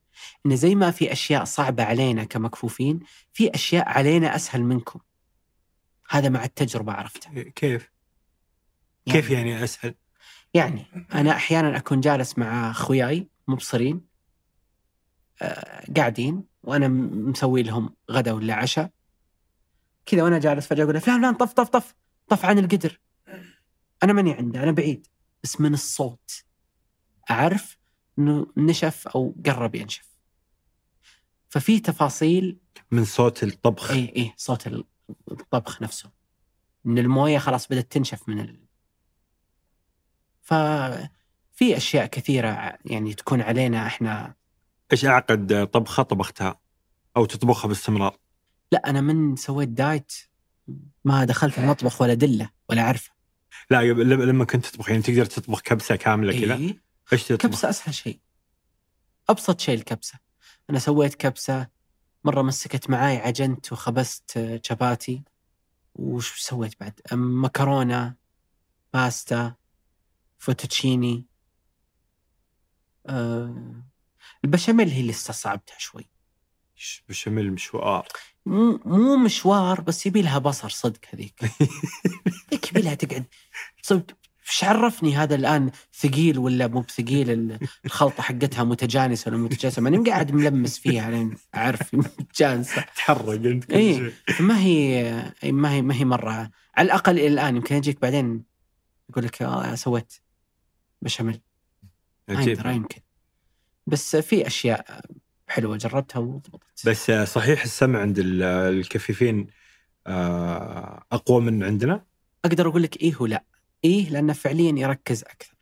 إن زي ما في أشياء صعبة علينا كمكفوفين في أشياء علينا أسهل منكم. هذا مع التجربة عرفتها. كيف؟ كيف يعني أسهل؟ يعني أنا أحيانا أكون جالس مع أخوياي مبصرين آه، قاعدين وأنا مسوي لهم غدا ولا عشاء. كذا وأنا جالس فجأة أقول فلان فلان طف طف طف طف عن القدر. أنا ماني عنده أنا بعيد بس من الصوت أعرف إنه نشف أو قرب ينشف. ففي تفاصيل من صوت الطبخ. اي اي صوت الطبخ نفسه. إن الموية خلاص بدأت تنشف من. ففي أشياء كثيرة يعني تكون علينا إحنا إيش أعقد طبخة طبختها؟ أو تطبخها باستمرار؟ لا أنا من سويت دايت ما دخلت المطبخ ولا دلة ولا اعرفه لا لما كنت تطبخ يعني تقدر تطبخ كبسة كاملة كذا إيه؟ إيش تطبخ؟ كبسة أسهل شيء أبسط شيء الكبسة أنا سويت كبسة مرة مسكت معاي عجنت وخبزت آه، شباتي وش سويت بعد مكرونة pasta fettuccine أه البشاميل هي اللي استصعبتها شوي. بشاميل مشوار. مو مو مشوار بس يبي لها بصر صدق هذيك. يبي لها تقعد. صدق إيش عرفني هذا الآن ثقيل ولا مو بثقيل ال- الخلطة حقتها متجانسة ولا متجانسة. ماني قاعد ملمس فيها لين اعرف متجانسة. تحرق أنت كل إيه. شيء. ما هي ما هي ما هي مرة. على الأقل إلى الآن يمكن يجيك بعدين. يقول لك آه سويت. بشاميل. عجيب. يقدر يمكن بس في أشياء حلوة جربتها وضبطت. بس صحيح السمع عند ال- الكفيفين آه، أقوى من عندنا؟ أقدر أقول لك إيه ولا إيه؟ لأنه فعليا يركز أكثر.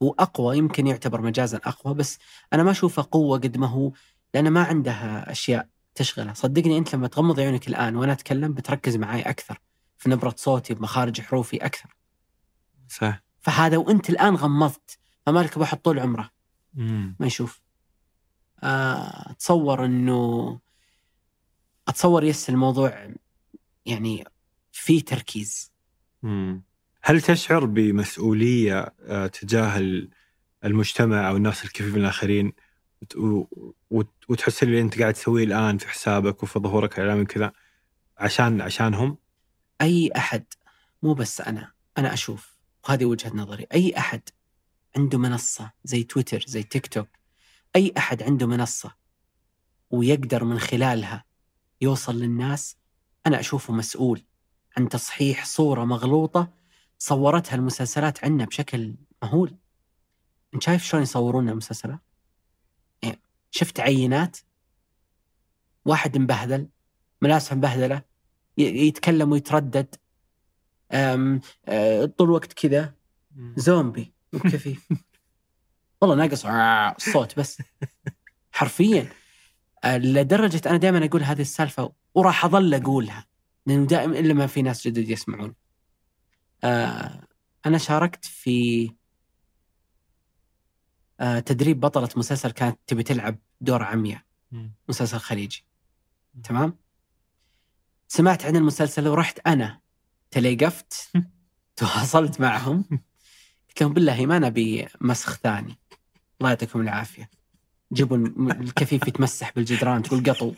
واقوى يمكن يعتبر مجازا أقوى بس أنا ما أشوفه قوة قد ما هو لأنه ما عنده أشياء تشغله. صدقني أنت لما تغمض عيونك الآن وأنا أتكلم بتركز معي أكثر في نبرة صوتي بمخارج حروفي أكثر. صح فهذا وانت الآن غمضت. فما لك بواحد طول عمره. مم. ما يشوف. آه، أتصور إنه أتصور يس الموضوع يعني في تركيز. مم. هل تشعر بمسؤولية آه، تجاه ال- المجتمع أو الناس الكفيفين الآخرين؟ وت- و- وت- وتحس اللي أنت قاعد تسويه الآن في حسابك وفي ظهورك الاعلامي كذا عشان عشانهم؟ أي أحد. مو بس أنا. أنا أشوف. وهذه وجهة نظري أي أحد عنده منصة زي تويتر زي تيك توك أي أحد عنده منصة ويقدر من خلالها يوصل للناس أنا أشوفه مسؤول عن تصحيح صورة مغلوطة صورتها المسلسلات عنا بشكل مهول. أنت شايف شلون يصورون المسلسلات؟ يعني شفت عينات واحد مبهذل ملاسه مبهذلة يتكلم ويتردد طول الوقت كذا. زومبي. مو بكفيف والله ناقص الصوت بس. حرفيا. لدرجة أنا دائما أقول هذه السالفة وراح أظل أقولها. لأنه دائما إلا ما في ناس جدد يسمعون. آه، أنا شاركت في آه، تدريب بطلة مسلسل كانت تبي تلعب دور عمياء. مسلسل خليجي. تمام؟ سمعت عن المسلسل ورحت أنا تليقفت تواصلت معهم قلت لهم بالله ما نبي مسخ ثاني. الله يعطيكم العافية. جيبوا الكفيف يتمسح بالجدران تقول قطو.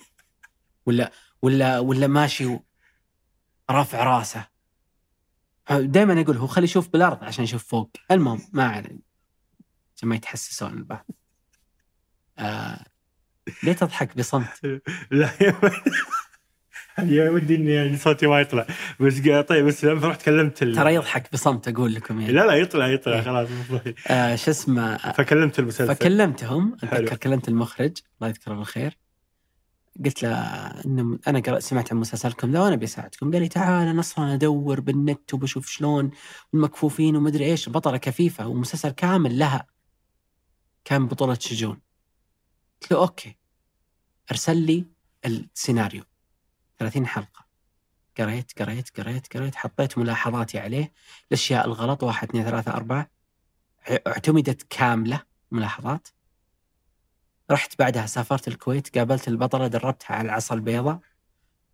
ولا ولا ولا ماشي رافع راسه. دائما أقول هو خلي يشوف بالأرض عشان يشوف فوق. المهم ما علينا. عشان ما يتحسسون البعض آه ليه تضحك بصمت؟ لا يا ودي إني يعني صوتي ما يطلع. بس طيب بس لما رحت كلمت ال... ترى يضحك بصمت أقول لكم يعني. لا لا يطلع يطلع إيه. خلاص. آه شو اسمه؟ فكلمت المسلسل. فكلمتهم أتذكر. كلمت المخرج الله يذكره بالخير. قلت له إنه أنا قرأ سمعت عن مسلسلكم ذا وأنا بساعدكم قال لي تعال أنا أصلا أدور بالنت وبشوف شلون المكفوفين ومدري إيش. بطلة كفيفة ومسلسل كامل لها كان بطولة شجون. قلت له أوكي أرسل لي السيناريو. 30 حلقة. قريت قريت قريت قريت حطيت ملاحظاتي عليه الاشياء الغلط. واحد اثنين ثلاثة أربعة. اعتمدت كاملة ملاحظات. رحت بعدها سافرت الكويت قابلت البطلة دربتها على العصا البيضاء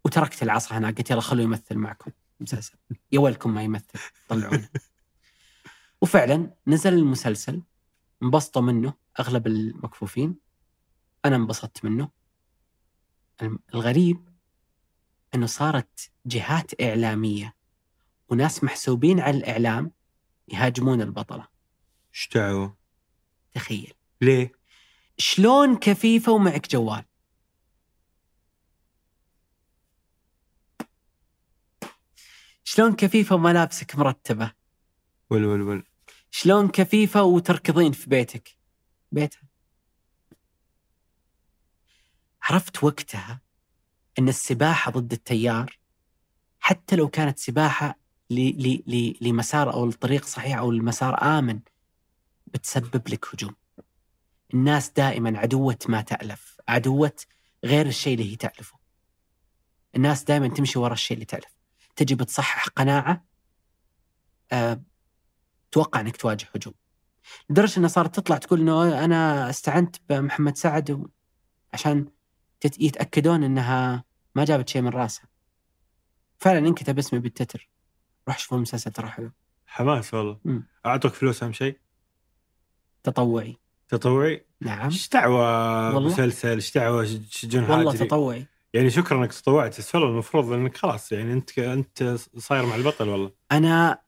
وتركت العصا هناك. قلت يلا خلوه يمثل معكم. مسلسل. يا ويلكم ما يمثل. طلعونه وفعلا نزل المسلسل. انبسطوا منه أغلب المكفوفين. أنا انبسطت منه. الغريب إنه صارت جهات إعلامية وناس محسوبين على الإعلام يهاجمون البطلة. إيش دعوة؟ تخيل. ليه؟ شلون كفيفة ومعك جوال؟ شلون كفيفة وملابسك مرتبة؟ ول ول ول. شلون كفيفة وتركضين في بيتك؟ بيتها. عرفت وقتها إن السباحة ضد التيار حتى لو كانت سباحة لمسار أو الطريق صحيح أو المسار آمن بتسبب لك هجوم. الناس دائما عدوة ما تألف عدوة غير الشيء اللي هي تألفه. الناس دائما تمشي ورا الشيء اللي تألف. تجي بتصحح قناعة أه توقع إنك تواجه هجوم. لدرجة إنها صارت تطلع تقول إنه أنا استعنت بمحمد سعد عشان يتأكدون إنها ما جابت شيء من راسها. فعلا انكتب اسمي بالتتر. روح شوفوا المسلسل ترى حلو. حماس والله. أعطوك فلوس أهم شيء؟ تطوعي. تطوعي؟ نعم. إيش دعوة. مسلسل؟ إيش دعوة؟ شجون والله تطوعي. يعني شكرا إنك تطوعت بس المفروض إنك خلاص يعني أنت أنت صاير مع البطل والله. أنا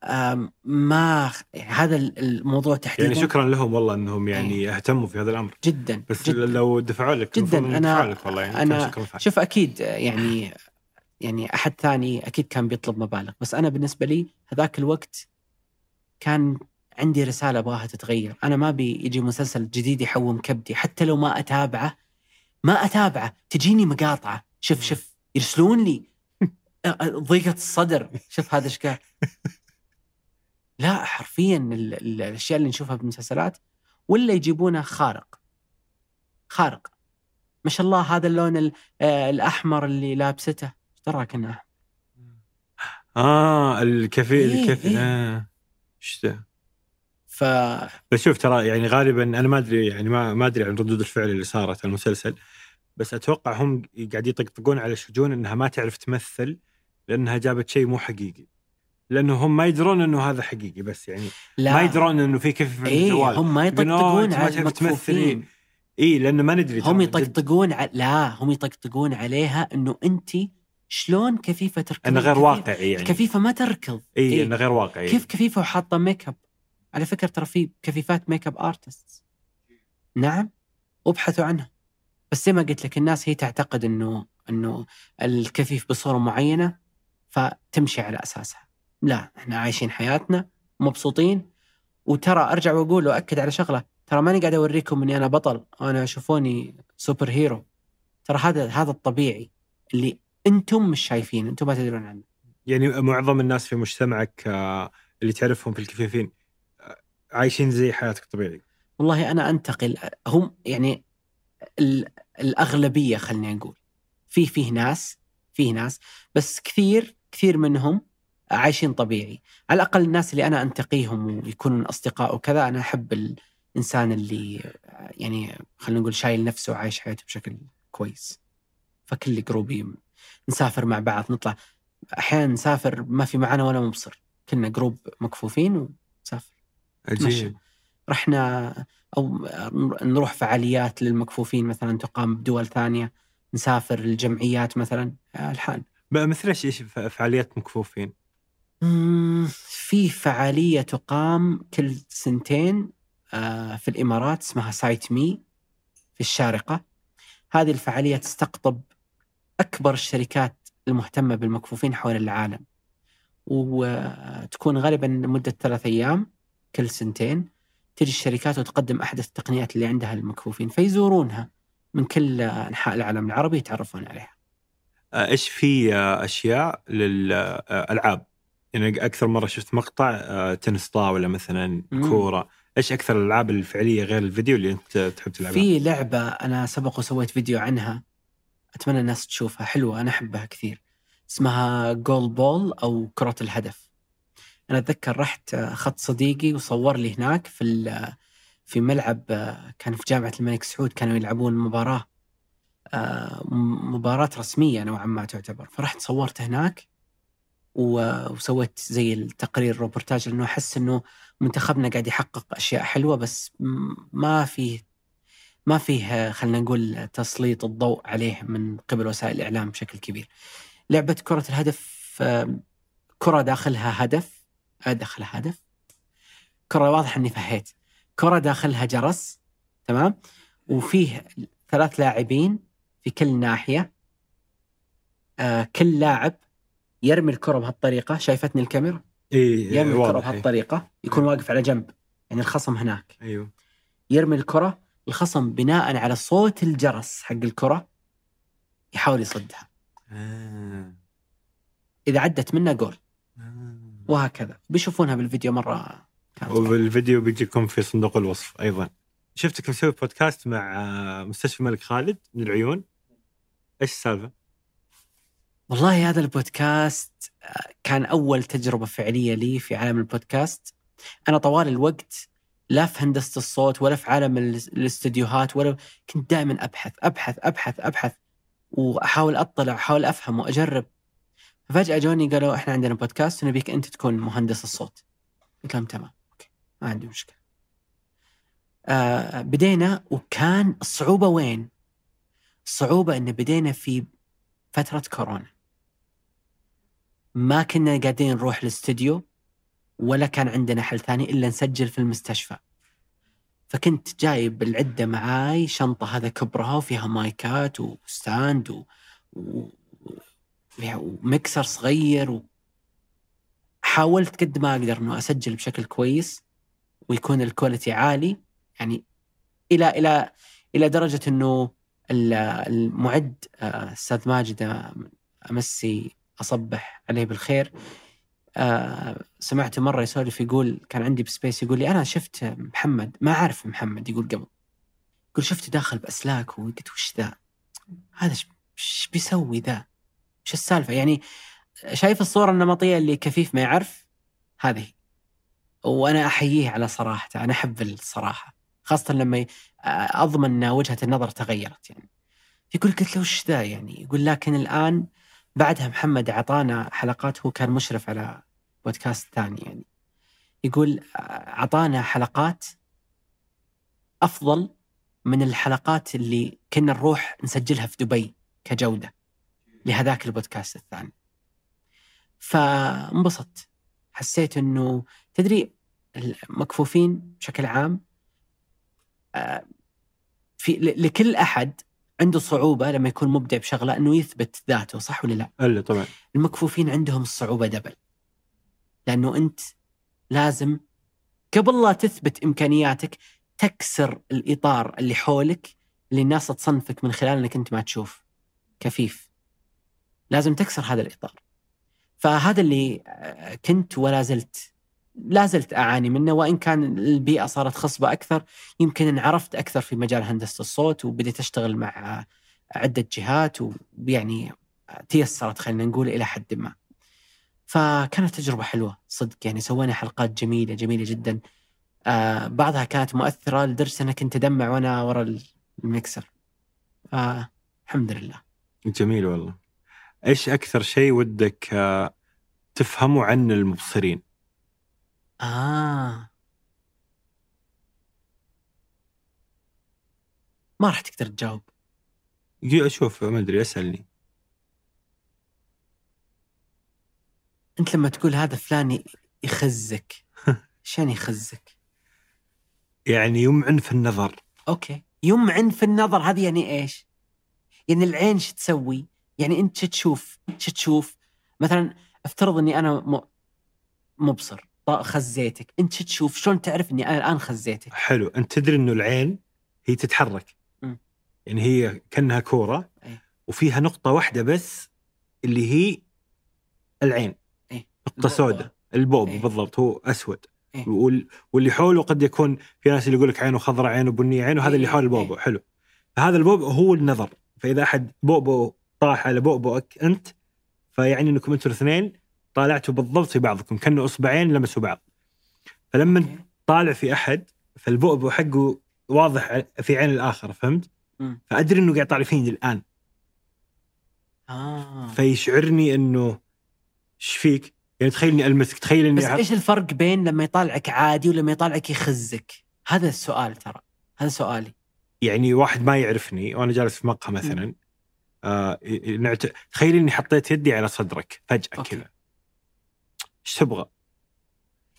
ما هذا الموضوع تحديدا يعني شكرا لهم والله إنهم يعني اهتموا في هذا الأمر. جدا بس جدا. لو دفعوا لك جداً. دفعوا لك والله. يعني فعلا. شوف أكيد يعني يعني أحد ثاني أكيد كان بيطلب مبالغ. بس أنا بالنسبة لي هذاك الوقت كان عندي رسالة أبغاها تتغير. أنا ما أبي يجي مسلسل جديد يحوم كبدي. حتى لو ما أتابعه ما أتابعه تجيني مقاطعة. شوف شوف يرسلون لي ضيقة الصدر. شوف هذا إيش قال لا حرفيا ال- ال- الأشياء اللي نشوفها بالمسلسلات ولا يجيبونها خارق. خارق. ما شاء الله هذا اللون ال- الأحمر اللي لابسته. إيش دراك انه أحمر؟ آه الكفي إيه، الكفي. إيه. آه. إيش ذا؟ ف بس شوف ترى يعني غالبا أنا ما أدري يعني ما ما أدري عن ردود الفعل اللي صارت على المسلسل. بس أتوقع هم قاعد يطقطقون على شجون إنها ما تعرف تمثل لأنها جابت شيء مو حقيقي. لأنه هم ما يدرون إنه هذا حقيقي بس يعني لا. ما يدرون إنه في كيف في إيه الجوال. هم ما يقولون، "أوه، يطقطقون على المكفوفين. اي لأنه ما ندري هم. يطقطقون على لا هم يطقطقون عليها إنه أنت شلون كفيفة تركض؟ انه غير واقعي يعني. كفيفة ما تركض. اي إيه. انه غير واقعي. كيف كفيفة وحاطة make up؟ على فكرة ترى في كفيفات make up artist نعم وابحثوا عنها. بس زي ما قلت لك الناس هي تعتقد إنه إنه الكفيف بصورة معينة فتمشي على أساسها. لا إحنا عايشين حياتنا مبسوطين. وترى أرجع وأقول وأكد على شغلة ترى ماني قاعد أوريكم إني أنا بطل أنا شوفوني super hero. ترى هذا هذا الطبيعي اللي أنتم مش شايفين أنتم ما تدرون عنه. يعني معظم الناس في مجتمعك آه، اللي تعرفهم في الكفيفين آه، عايشين زي حياتك طبيعي والله أنا أنتقل هم يعني الأغلبية خلينا نقول في فيه ناس فيه ناس بس كثير كثير منهم عايشين طبيعي. على الأقل الناس اللي أنا أنتقيهم ويكونون أصدقاء وكذا أنا أحب الإنسان اللي يعني خلينا نقول شايل نفسه وعايش حياته بشكل كويس. فكل group ي نسافر مع بعض نطلع. أحيانا نسافر ما في معنا ولا مبصر. كنا group مكفوفين ونسافر. عجيب. رحنا أو نروح فعاليات للمكفوفين مثلا تقام بدول ثانية نسافر الجمعيات مثلا الحال. مثل إيش إيش فعاليات مكفوفين؟ في فعالية تقام كل سنتين آه، في الإمارات اسمها سايت مي في الشارقة. هذه الفعالية تستقطب أكبر الشركات المهتمة بالمكفوفين حول العالم. وتكون غالبا مده ثلاث أيام كل سنتين. تجي الشركات وتقدم أحدث التقنيات اللي عندها المكفوفين فيزورونها من كل أنحاء العالم العربي يتعرفون عليها. آه، إيش في آه، أشياء للالعاب يعني أكثر مرة شفت مقطع آه، تنس طاولة مثلا. كورة إيش أكثر الألعاب الفعلية غير الفيديو اللي أنت تحب تلعبها في لعبة أنا سبق وسويت فيديو عنها أتمنى الناس تشوفها حلوة أنا أحبها كثير اسمها جول بول أو كرة الهدف. أنا أتذكر رحت آه، اخذت صديقي وصور لي هناك في ال- في ملعب آه، كان في جامعة الملك سعود كانوا يلعبون مباراة آه، مباراة رسمية نوعا ما تعتبر فرحت صورت هناك وسويت زي التقرير روبورتاج لأنه أحس إنه منتخبنا قاعد يحقق أشياء حلوة بس ما فيه ما فيه آه، خلينا نقول تسليط الضوء عليه من قبل وسائل الإعلام بشكل كبير. لعبة كرة الهدف آه، كرة داخلها هدف داخلها هدف. كرة واضح إني فهيت. كرة داخلها جرس تمام؟ وفيه ثلاث لاعبين في كل ناحية. آه كل لاعب يرمي الكرة بهالطريقة. شايفتني الكاميرا؟ اي يرمي الكرة إيه. بهالطريقة. يكون واقف على جنب. يعني الخصم هناك. أيوه. يرمي الكرة الخصم بناء على صوت الجرس حق الكرة يحاول يصدها. آه. إذا عدت منه جول. وهكذا. بيشوفونها بالفيديو مرة. وبالفيديو بيجيكم في صندوق الوصف أيضا. شفتك مسوي بودكاست مع مستشفى الملك خالد للعيون إيش السالفة؟ والله هذا البودكاست آه، كان أول تجربة فعلية لي في عالم البودكاست. أنا طوال الوقت لا في هندسة الصوت ولا في عالم ال- الاستديوهات ولا كنت دائما أبحث أبحث أبحث أبحث وأحاول أطلع أحاول أفهم وأجرب. ففجأة جوني قالوا إحنا عندنا بودكاست ونبيك أنت تكون مهندس الصوت. قلت لهم تمام okay ما عندي مشكلة. آه بدينا وكان الصعوبة وين؟ الصعوبة إن بدينا في فترة كورونا. ما كنا قاعدين نروح الاستديو ولا كان عندنا حل ثاني إلا نسجل في المستشفى. فكنت جايب العدة معاي شنطة هذا كبرها وفيها مايكات و stand و... و... ومكسر صغير و... حاولت قد ما أقدر إنه أسجل بشكل كويس ويكون ال quality عالي. يعني إلى إلى إلى درجة إنه ال- المعد آه، أستاذ ماجد آه، أمسي أصبح عليه بالخير. آه سمعته مرة يسولف يقول كان عندي ب space يقول لي أنا شفت محمد ما أعرف محمد. يقول قبل. يقول شفته داخل بأسلاك. وقلت وش ذا؟ هذا إيش بيسوي ذا؟ وش السالفة؟ يعني شايف الصورة النمطية اللي كفيف ما يعرف؟ هذه. وأنا أحييه على صراحته أنا أحب الصراحة. خاصة لما أضمن إن وجهة النظر تغيرت يعني. يقول قلت له وش ذا يعني؟ يقول لكن الآن بعدها محمد أعطانا حلقات هو كان مشرف على بودكاست ثاني يعني. يقول أعطانا حلقات أفضل من الحلقات اللي كنا نروح نسجلها في دبي كجودة. لهذاك البودكاست الثاني. فانبسطت. حسيت إنه تدري المكفوفين بشكل عام آه، في لكل أحد عنده صعوبة لما يكون مبدع بشغلة إنه يثبت ذاته صح ولا لا؟ ألا طبعا. المكفوفين عندهم الصعوبه دبل. لأنه أنت لازم قبل لا تثبت إمكانياتك تكسر الإطار اللي حولك اللي الناس تصنفك من خلال إنك أنت ما تشوف. كفيف. لازم تكسر هذا الإطار فهذا اللي آه، كنت ولا زلت لا زلت أعاني منه وإن كان البيئة صارت خصبة أكثر يمكن انعرفت أكثر في مجال هندسة الصوت وبديت أشتغل مع آه، عدة جهات ويعني تيسرت خلينا نقول إلى حد ما. فكانت تجربة حلوة صدق يعني سوينا حلقات جميلة جميلة جدا. آه بعضها كانت مؤثرة لدرجة انك كنت أدمع وأنا ورا المكسر. آه الحمد لله. جميل والله إيش أكثر شيء ودك آه، تفهمه عن المبصرين آه ما راح تقدر تجاوب يجي أشوف ما أدري أسألني أنت لما تقول هذا فلان يخزك يعني يخزك؟ يعني يمعن في النظر أوكي يمعن في النظر هذه يعني إيش؟ يعني العين شو تسوي؟ يعني انت شو تشوف؟ شو تشوف؟ مثلا افترض اني أنا م... مبصر خزيتك، انت شو تشوف؟ شلون تعرف إني أنا الآن خزيتك؟ حلو أنت تدري إنه العين هي تتحرك مم. يعني هي كأنها كورة أي. وفيها نقطة واحدة بس اللي هي العين أي. نقطة. سوداء البوب أي. بالضبط هو أسود أي. وال- واللي حوله قد يكون في ناس اللي يقول لك عينه خضراء عينه بنيه عينه هذا اللي أي. حول البوبو حلو هذا البوبو هو النظر فإذا أحد بوبو طاح على بوبوك أنت فيعني إنكم أنتم الاثنين طالعتوا بالضبط في بعضكم كأنه اصبعين لمسوا بعض فلما. طالع في أحد فالبؤبؤ حقه واضح في عين الآخر فهمت؟ فأدري إنه قاعد يطالع فيني الآن آه فيشعرني إنه إيش فيك؟ يعني تخيل اني ألمسك تخيل إني بس أحط- إيش الفرق بين لما يطالعك عادي ولما يطالعك يخزك؟ هذا السؤال ترى هذا سؤالي يعني واحد ما يعرفني وأنا جالس في مقهى مثلا آه نعت... تخيل إني حطيت يدي على صدرك فجأة. كذا إيش تبغى؟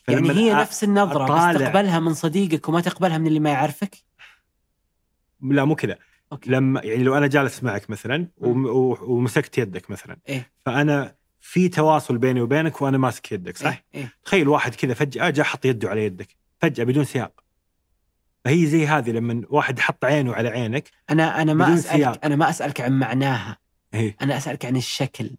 يعني هي نفس النظرة أطالع- بس تقبلها من صديقك وما تقبلها من اللي ما يعرفك؟ لا مو كذا لما يعني لو أنا جالس معك مثلا ومسكت يدك مثلا إيه. فأنا في تواصل بيني وبينك وأنا ماسك يدك صح؟ إيه؟ إيه؟ تخيل واحد كذا فجأة جاء حط يده على يدك فجأة بدون سياق فهي زي هذه لما واحد حط عينه على عينك أنا أنا ما اسالك سياق. أنا ما أسألك عن معناها. هي أنا أسألك عن الشكل.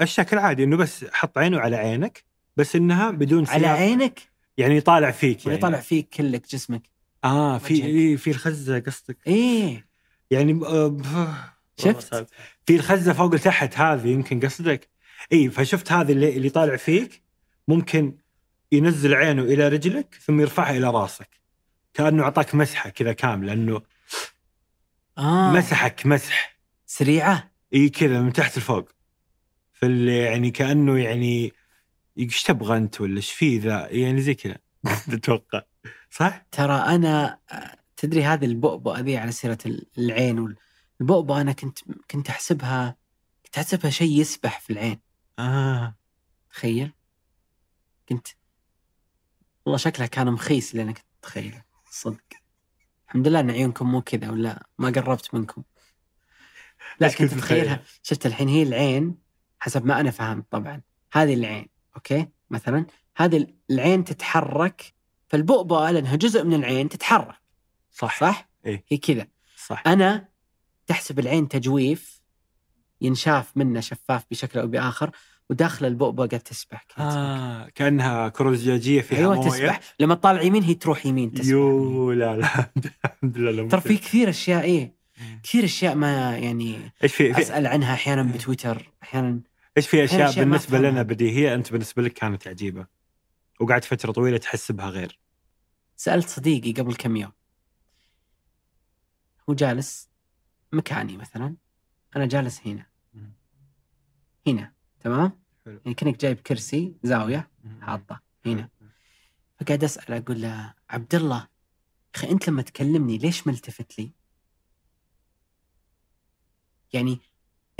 الشكل عادي إنه بس حط عينه على عينك بس إنها بدون سياق. على عينك؟ يعني يطالع فيك يعني. يطالع فيك كلك جسمك. آه في. إيه في الخزة قصدك. إيه. يعني آه، شفت؟ في الخزة فوق لتحت هذه يمكن قصدك. اي فشفت هذه اللي, اللي طالع فيك؟ ممكن ينزل عينه إلى رجلك ثم يرفعها إلى راسك. كأنه أعطاك مسحة كذا كامله انه آه. مسحك مسح. سريعة؟ إي كذا من تحت لفوق. فاللي يعني كأنه يعني إيش تبغى أنت ولا إيش فيه ذا؟ يعني زي كذا. أتوقع صح؟ ترى أنا آه، تدري هذه البؤبؤة ذي على سيرة ال- العين البؤبؤة أنا كنت كنت أحسبها كنت أحسبها شيء يسبح في العين. آه. تخيل؟ كنت والله شكلها كان مخيس كنت اتخيله صدق. الحمد لله إن عيونكم مو كذا ولا ما قربت منكم. لا كنت تتخيل؟ شفت الحين هي العين حسب ما أنا فهمت طبعا. هذه العين أوكي؟ مثلا هذه العين تتحرك فالبؤبؤة لأنها جزء من العين تتحرك. صح. صح؟ إيه. هي كذا. صح. أنا تحسب العين تجويف ينشاف منه شفاف بشكل أو بآخر وداخل البؤبؤة قاعد تسبح آه كأنها كرة زجاجية فيها أيوه موية. تسبح. لما تطالع يمين هي تروح يمين تسبح. يو لا لا الحمد لله ترى في. كثير أشياء إيه كثير أشياء ما يعني إيش في, في أسأل عنها أحيانا بتويتر أحيانا إيش في أشياء أشياء أفهمها. لنا بديهية أنت بالنسبة لك كانت عجيبة؟ وقعدت فترة طويلة تحس بها غير. سألت صديقي قبل كم يوم. هو جالس مكاني مثلا أنا جالس هنا. هنا. تمام حلو. يعني كانك جايب كرسي زاوية حاطة هنا فقاعد أسأل أقول له عبد الله أخي أنت لما تكلمني ليش ملتفت لي؟ يعني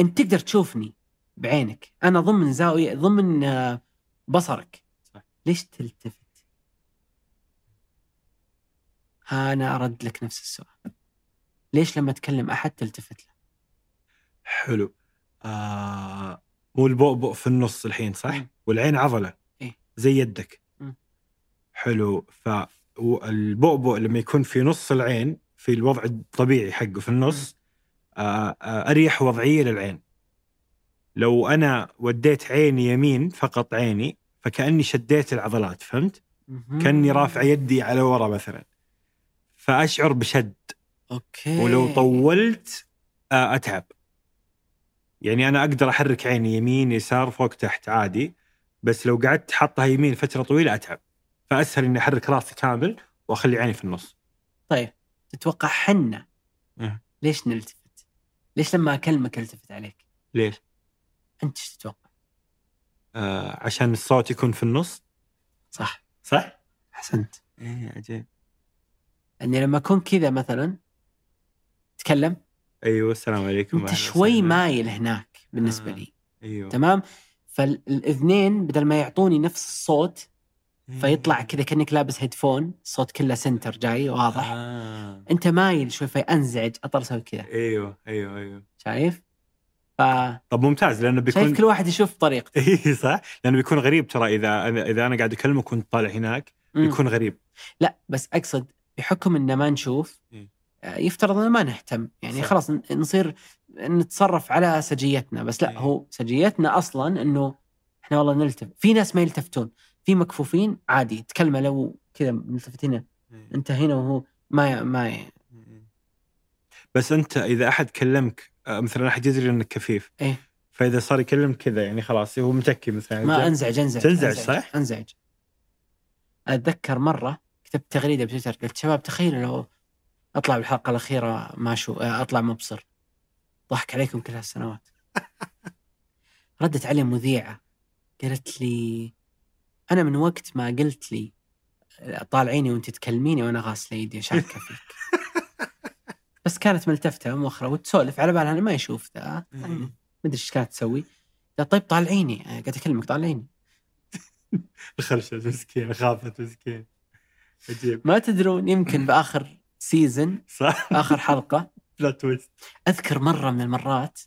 أنت تقدر تشوفني بعينك أنا ضمن زاوية ضمن آه، بصرك صح. ليش تلتفت؟ ها أنا أرد لك نفس السؤال ليش لما تكلم أحد تلتفت له؟ حلو آه مو البؤبؤ في النص الحين صح؟ مم. والعين عضلة إيه. زي يدك مم. حلو فالبؤبؤ لما يكون في نص العين في الوضع الطبيعي حقه في النص آه آه أريح وضعية للعين لو أنا وديت عيني يمين فقط عيني فكأني شديت العضلات فهمت؟ مهم. كأني رافع يدي على ورا مثلا فأشعر بشد أوكي ولو طولت آه، أتعب يعني أنا أقدر أحرك عيني يمين يسار فوق تحت عادي بس لو قعدت حاطها يمين فترة طويلة أتعب فأسهل إني أحرك راسي كامل وأخلي عيني في النص طيب تتوقع حنا إيه. ليش نلتفت؟ ليش لما أكلمك ألتفت عليك؟ ليش؟ أنت إيش تتوقع؟ آه عشان الصوت يكون في النص صح صح؟ أحسنت إيه عجيب إني لما أكون كذا مثلا تكلم أيوه السلام عليكم أنت شوي. مايل هناك بالنسبة آه. لي أيوه تمام فالاذنين بدل ما يعطوني نفس الصوت. فيطلع كذا كأنك لابس headphone الصوت كله center جاي واضح آه. أنت مايل شوي فانزعج اضطر أسوي كذا أيوه أيوه أيوه شايف؟ ف طب ممتاز لأنه بيكون شايف كل واحد يشوف طريقته اي صح لأنه بيكون غريب ترى إذا إذا أنا قاعد أكلمك وأنت طالع هناك. بيكون غريب لا بس أقصد بحكم إن ما نشوف إيه. يفترض ان ما نهتم. يعني صح. خلاص نصير نتصرف على سجيتنا. بس لا إيه. هو سجيتنا أصلا إنه إحنا والله نلتفت في ناس ما يلتفتون. في مكفوفين عادي تكلمه لو كذا ملتفتين. أنت هنا وهو ما ي... ما ي... بس أنت إذا أحد كلمك آه، مثلا أحد يدري إنك كفيف. إيه. فإذا صار يكلمك كذا يعني خلاص هو متكي مثلا. ما أنزعج أنزعج تنزعج، صح؟ أنزعج. أتذكر مرة كتبت تغريدة بتويتر. قلت شباب تخيلوا لو أطلع بالحلقة الأخيرة ما شو أطلع مبصر. ضحك عليكم كل هالسنوات. ردت علي مذيعة. قالت لي أنا من وقت ما قلت لي طالعيني وأنت تكلميني وأنا غاسلة ايدي شاكه فيك. بس كانت ملتفتة مؤخرا وتسولف على بالها أنا ما يشوف ذا. يعني ما أدري إيش كانت تسوي. طيب طالعيني أنا قاعد أكلمك طالعيني الخرشة مسكين خافت مسكين عجيب. ما تدرون يمكن بآخر season صح. آخر حلقة. لا twist أذكر مرة من المرات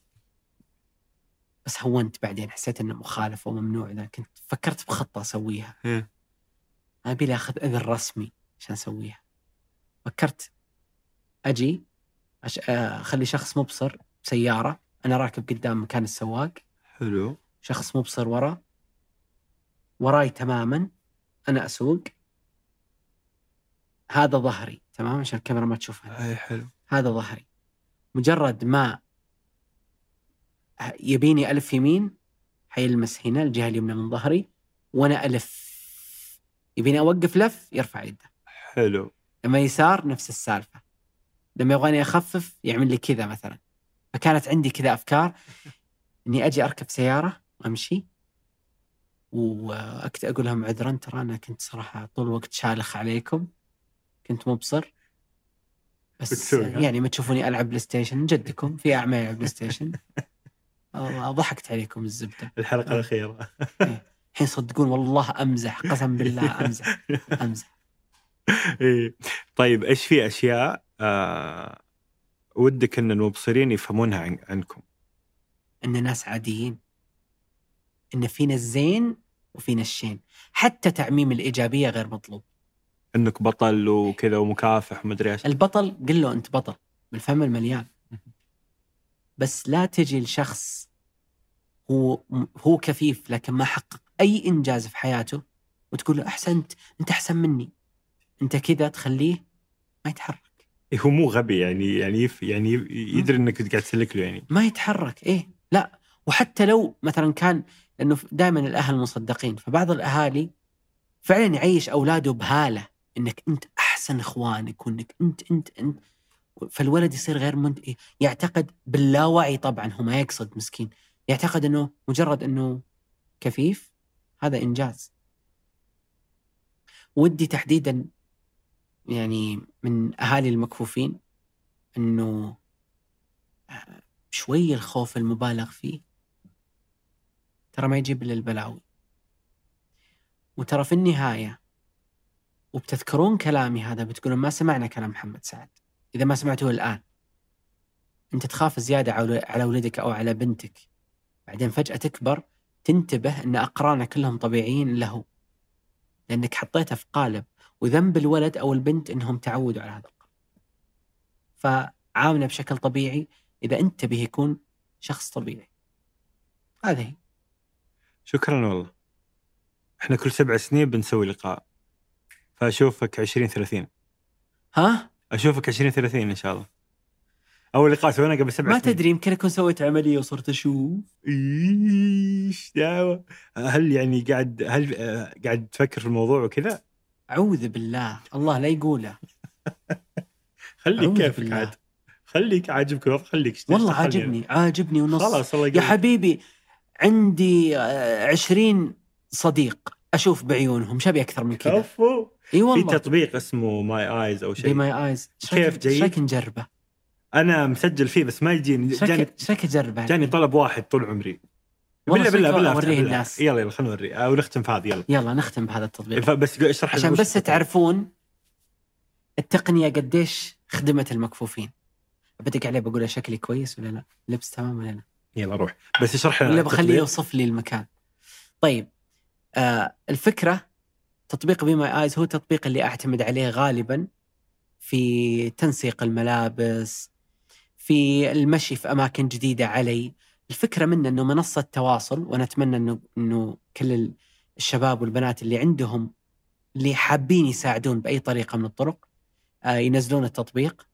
بس هونت بعدين حسيت إنه مخالفه وممنوع ذا كنت فكرت بخطة أسويها. إيه. أبي لي أخذ إذن رسمي عشان أسويها. فكرت أجي أش... أخلي شخص مبصر بسيارة. أنا راكب قدام مكان السواق. حلو. شخص مبصر ورا. وراي تماما. أنا أسوق. هذا ظهري تمام؟ عشان الكاميرا ما تشوفها. أي حلو. هذا ظهري. مجرد ما يبيني ألف يمين حيلمس هنا الجهة اليمنى من ظهري وأنا ألف. يبيني أوقف لف يرفع يده. حلو. لما يسار نفس السالفة. لما يبغاني أخفف يعمل لي كذا مثلا. فكانت عندي كذا أفكار. إني أجي أركب سيارة وأمشي. وأقول لهم عذرا ترى أنا كنت صراحة طول الوقت شالخ عليكم. كنت مبصر بس. يعني ما تشوفوني ألعب PlayStation جدكم في أعمى يلعب PlayStation ضحكت عليكم الزبدة. الحلقة الأخيرة. الحين صدقون والله أمزح قسم بالله أمزح. أمزح. إيه. طيب إيش في أشياء آه ودك إن المبصرين يفهمونها عن عنكم؟ إن ناس عاديين. إن فينا الزين وفينا الشين. حتى تعميم الإيجابية غير مطلوب. إنك بطل وكذا ومكافح ومدري إيش. البطل قل له أنت بطل بالفم المليان. بس لا تجي لشخص هو هو كفيف لكن ما حقق أي إنجاز في حياته وتقول له أحسنت أنت أحسن مني. أنت كذا تخليه ما يتحرك. إيه، هو مو غبي يعني يعني يف يعني يدري إنك قاعد تسلك له يعني. ما يتحرك إيه. لا وحتى لو مثلا كان لأنه دائما الأهل مصدقين فبعض الأهالي فعلا يعيش أولاده بهالة. إنك أنت أحسن إخوانك وإنك أنت أنت أنت. فالولد يصير غير منت... يعتقد باللاوعي طبعا هو ما يقصد مسكين. يعتقد إنه مجرد إنه كفيف هذا إنجاز. ودي تحديدا يعني من أهالي المكفوفين إنه شوي الخوف المبالغ فيه ترى ما يجيب إلا البلاوي. وترى في النهاية وبتذكرون كلامي هذا بتقولون ما سمعنا كلام محمد سعد. إذا ما سمعتوه الآن. أنت تخاف زيادة على ولدك أو على بنتك. بعدين فجأة تكبر تنتبه إن اقرانه كلهم طبيعيين الا هو لأنك حطيته في قالب وذنب الولد أو البنت إنهم تعودوا على هذا القالب فعامله بشكل طبيعي. إذا انت تبيه يكون شخص طبيعي. هذه شكرا والله. إحنا كل سبع سنين بنسوي لقاء. فاشوفك 20 30 ها؟ أشوفك 20 30 إن شاء الله. أول لقاء سويناه قبل سبع ما سنين. تدري يمكن أكون سويت عملية وصرت أشوف. إيش دعوة؟ هل يعني قاعد هل آه، قاعد تفكر في الموضوع وكذا؟ أعوذ بالله. الله لا يقوله. خليك كيفك. عاد. خليك عاجبك الوضع خليك والله اشتغل يعني. عاجبني عاجبني ونص. خلاص الله يا حبيبي عندي آه، عشرين صديق. أشوف بعيونهم شبي أكثر من كذا. كفو. إي في والله تطبيق اسمه My Eyes أو شيء My Eyes كيف جيد؟ إيش رايك نجربه؟ أنا مسجل فيه بس ما يجيني جاني رايك اجربه؟ جاني طلب واحد طول عمري بالله بالله بالله بالله. الناس. يلا يلا خلينا نوري أو نختم في هذا يلا يلا نختم بهذا التطبيق بس اشرح عشان بس. تعرفون التقنية قديش خدمت المكفوفين بدق عليه بقول له شكلي كويس ولا لا؟ لبس تمام ولا لا؟ يلا روح بس اشرح لنا ولا بخليه. يوصف لي المكان. طيب آه الفكرة تطبيق Be My Eyes هو التطبيق اللي أعتمد عليه غالبا في تنسيق الملابس في المشي في أماكن جديدة علي. الفكرة منه إنه منصة تواصل وأنا أتمنى انه إنه كل ال- الشباب والبنات اللي عندهم اللي حابين يساعدون بأي طريقة من الطرق آه ينزلون التطبيق.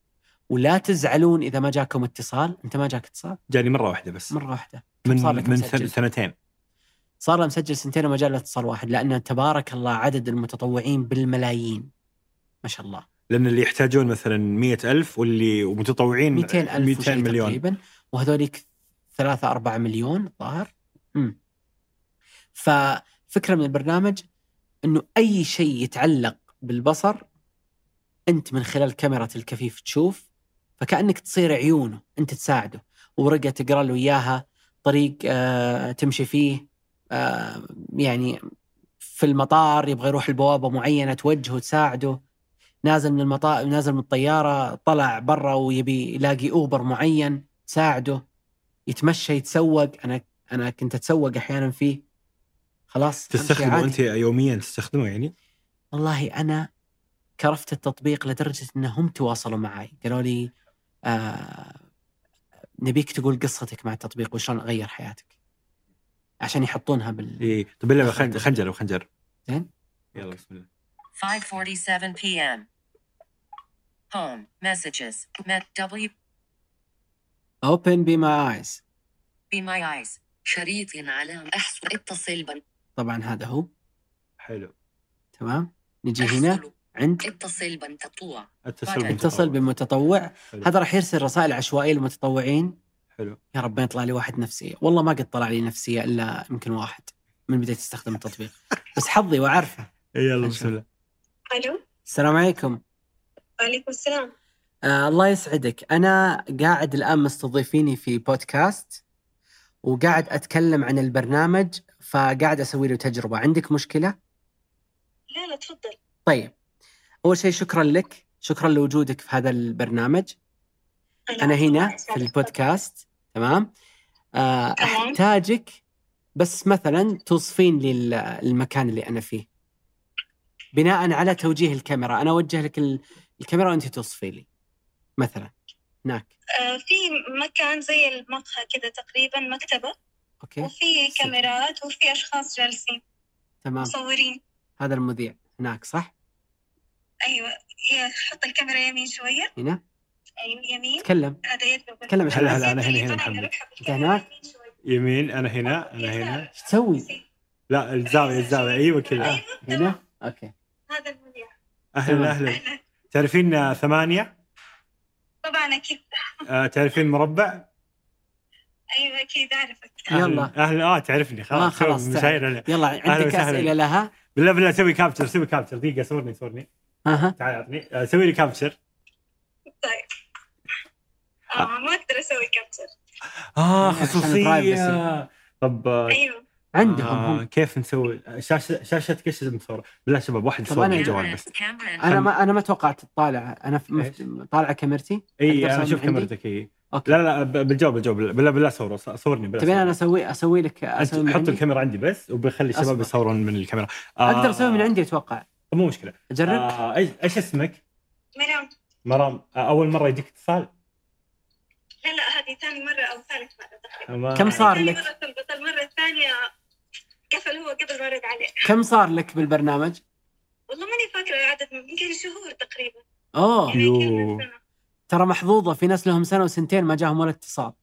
ولا تزعلون إذا ما جاكم اتصال. أنت ما جاك اتصال؟ جاني مرة واحدة بس. مرة واحدة. من من سنتين. صار له مسجل سنتين وما جاء اتصال واحد لأن تبارك الله عدد المتطوعين بالملايين. ما شاء الله. لأن اللي يحتاجون مثلا مئة ألف واللي ومتطوعين 200 ألف 200 وشيء مليون. تقريبا. وهذوليك 3 4 مليون الظاهر امم ففكرة من البرنامج إنه أي شيء يتعلق بالبصر أنت من خلال كاميرا الكفيف تشوف فكأنك تصير عيونه أنت تساعده. ورقة تقرأ له إياها طريق آه تمشي فيه. يعني في المطار يبغى يروح لبوابة معينة توجهه تساعده. نازل من المطار نازل من الطيارة طلع برا ويبي يلاقي أوبر معين تساعده. يتمشى يتسوق. أنا أنا كنت أتسوق أحيانا فيه. خلاص تستخدمه. أنت يوميا تستخدمه يعني؟ والله أنا كرفت التطبيق لدرجة انهم تواصلوا معي قالوا لي آه نبيك تقول قصتك مع التطبيق وشلون غير حياتك. عشان يحطونها بال اي طب خن- التطبيق. خنجر وخنجر زين. يلا بسم الله. 5:47 p.m. Home. Messages. Met W. open be my eyes. Be my eyes. شريط علام احصل اتصل بن طبعا هذا هو. حلو. تمام. نجي هنا. عند. اتصل بن تطوع اتصل اتصل اتصل بمتطوع. هذا راح يرسل رسائل عشوائية للمتطوعين. حلو. يا رب يطلع لي واحد نفسية. والله ما قد طلع لي نفسية إلا يمكن واحد من بديت استخدم التطبيق. بس حظي واعرفه يلا بسم الله. ألو. السلام عليكم. وعليكم السلام. آه الله يسعدك. أنا قاعد الآن مستضيفيني في بودكاست وقاعد أتكلم عن البرنامج فقاعد أسوي له تجربة. عندك مشكلة؟ لا لا تفضل. طيب. أول شيء شكرا لك. شكرا لوجودك في هذا البرنامج. أنا هنا في البودكاست. تمام؟ آه تمام. أحتاجك بس مثلا توصفين لي ال- المكان اللي أنا فيه. بناء على توجيه الكاميرا. أنا أوجه لك ال- الكاميرا وأنت توصفي لي. مثلا. هناك. آه في مكان زي المقهى كذا تقريبا مكتبة. أوكي. وفي كاميرات وفي أشخاص جالسين. تمام. مصورين. هذا المذيع. هناك صح؟ أيوة. هي حط الكاميرا يمين شوية. هنا. يمين تكلم. تكلم عشان هلا. هلا أنا هنا هنا محمد أنت هناك؟ يمين أنا هنا أنا هنا. إيش تسوي؟ لا الزاوية الزاوية. أيوه كذا أيوة هنا؟ okay هذا المذيع. أهلا أهلا. تعرفين ثمانية؟ طبعا أكيد. آه، تعرفين مربع؟ أيوة أكيد أعرفك. يلا. أهلا آه تعرفني. خلاص آه، خلاص،. مشاير. يلا عندك. أسئلة لها؟ بالله بالله سوي capture سوي capture دقيقة صورني صورني. أها. تعال اعطني آه، سوي لي capture طيب. آه. ما أقدر أسوي capture آه عشان خصوصية. طب آه، أيوة. عندهم آه هم كيف نسوي؟ شاشة شاشتك إيش لازم نصورها؟ بالله شباب واحد يصور أنا- الجوال. بس. أنا ما أنا ما توقعت تطالع أنا. طالعه كاميرتي. إي أنا أشوف؟ كاميرتك إي. أوكي. لا لا ب- بالجواب بالجواب بالله بالله صور صورني بالله تبين أنا صورني. أسوي أسوي لك أسوي من حط عندي؟ الكاميرا عندي بس وبخلي الشباب. يصورون من الكاميرا. آه أقدر أسوي من عندي أتوقع. مو مشكلة. أجرب؟ آه إيش اسمك؟ مرام. مرام. آه أول مرة يجيك اتصال؟ هذه ثاني مرة أو ثالث مرة تقريبا. كم صار ثاني لك؟ مرة تلقط المرة الثانية قفل هو قبل ما أرد عليه. كم صار لك بالبرنامج؟ والله ماني فاكرة عدد يمكن شهور تقريبا. اوه يعني يمكن يو. من سنة. ترى محظوظة في ناس لهم سنة وسنتين ما جاهم ولا اتصال.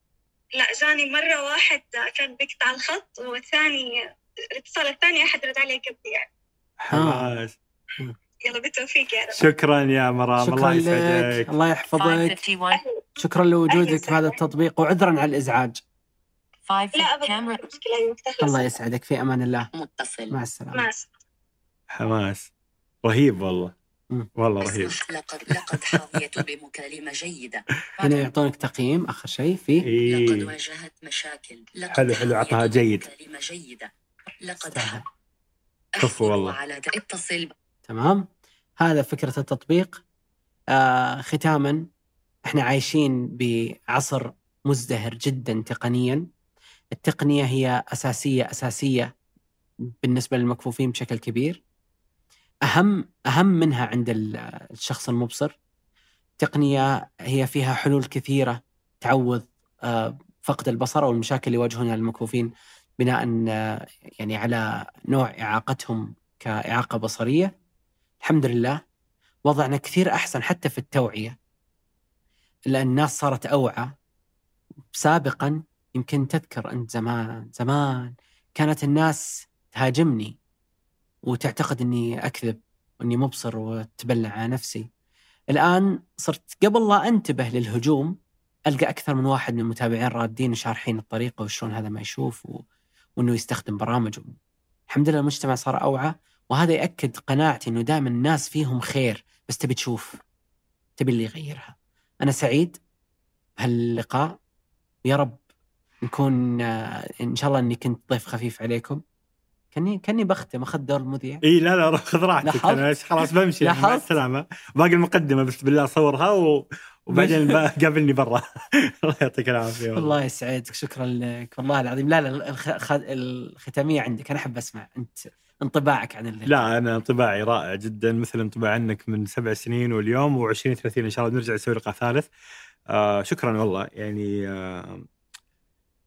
لا جاني مرة واحد كان بيقطع الخط والثاني الاتصال الثاني أحد رد عليه قبلي يعني. حماس. يلا بالتوفيق يا رب. شكرا يا مرام شكرا الله يسعدك. الله يحفظك. 551. شكرا لوجودك في هذا التطبيق وعذرا على الإزعاج. 5 لا تخلص. الله يسعدك. في أمان الله. متصل. مع السلامة. مع السلامة. حماس. رهيب والله. مم. والله رهيب. لقد لقد حظيت بمكالمة جيدة. هنا يعطونك تقييم. آخر شيء لقد إيه. واجهت مشاكل. لقد حلو- حلو، عطها جيد. بمكالمة جيدة. لقد كفو والله. على اتصل. تمام؟ هذا فكرة التطبيق. آه ختاما إحنا عايشين بعصر مزدهر جدا تقنيا. التقنية هي أساسية أساسية بالنسبة للمكفوفين بشكل كبير. أهم أهم منها عند ال- الشخص المبصر. تقنية هي فيها حلول كثيرة تعوض آه، فقد البصر أو المشاكل اللي يواجهونها المكفوفين بناء آه، يعني على نوع إعاقتهم كإعاقة بصرية. الحمد لله وضعنا كثير أحسن حتى في التوعية. لأن الناس صارت أوعى. سابقا يمكن تذكر انت زمان زمان كانت الناس تهاجمني وتعتقد إني أكذب وإني مبصر وتبلع على نفسي. الآن صرت قبل لا أنتبه للهجوم ألقى أكثر من واحد من المتابعين رادين وشارحين الطريقة وشلون هذا ما يشوف و... وإنه يستخدم برامج الحمد لله المجتمع صار أوعى وهذا يأكد قناعتي إنه دائما الناس فيهم خير بس تبي تشوف تبي اللي يغيرها. أنا سعيد بهاللقاء يا رب نكون آه، إن شاء الله إني كنت ضيف خفيف عليكم. كأني كأني بختم أخذ دور المذيع. إي لا لا خذ راحتك؟ أنا خلاص بمشي. مع؟ السلامة. باقي المقدمة بس بالله صورها و... وبعدين قابلني برا. الله يعطيك العافية. والله الله يسعدك. شكرا لك. والله العظيم. لا لا الختامية عندك. أنا أحب أسمع. أنت انطباعك عن اللي لا أنا انطباعي رائع جدا مثل انطباع عنك من سبع سنين واليوم و20 30 إن شاء الله بنرجع نسوي لقاء ثالث. آه شكرا والله. يعني آه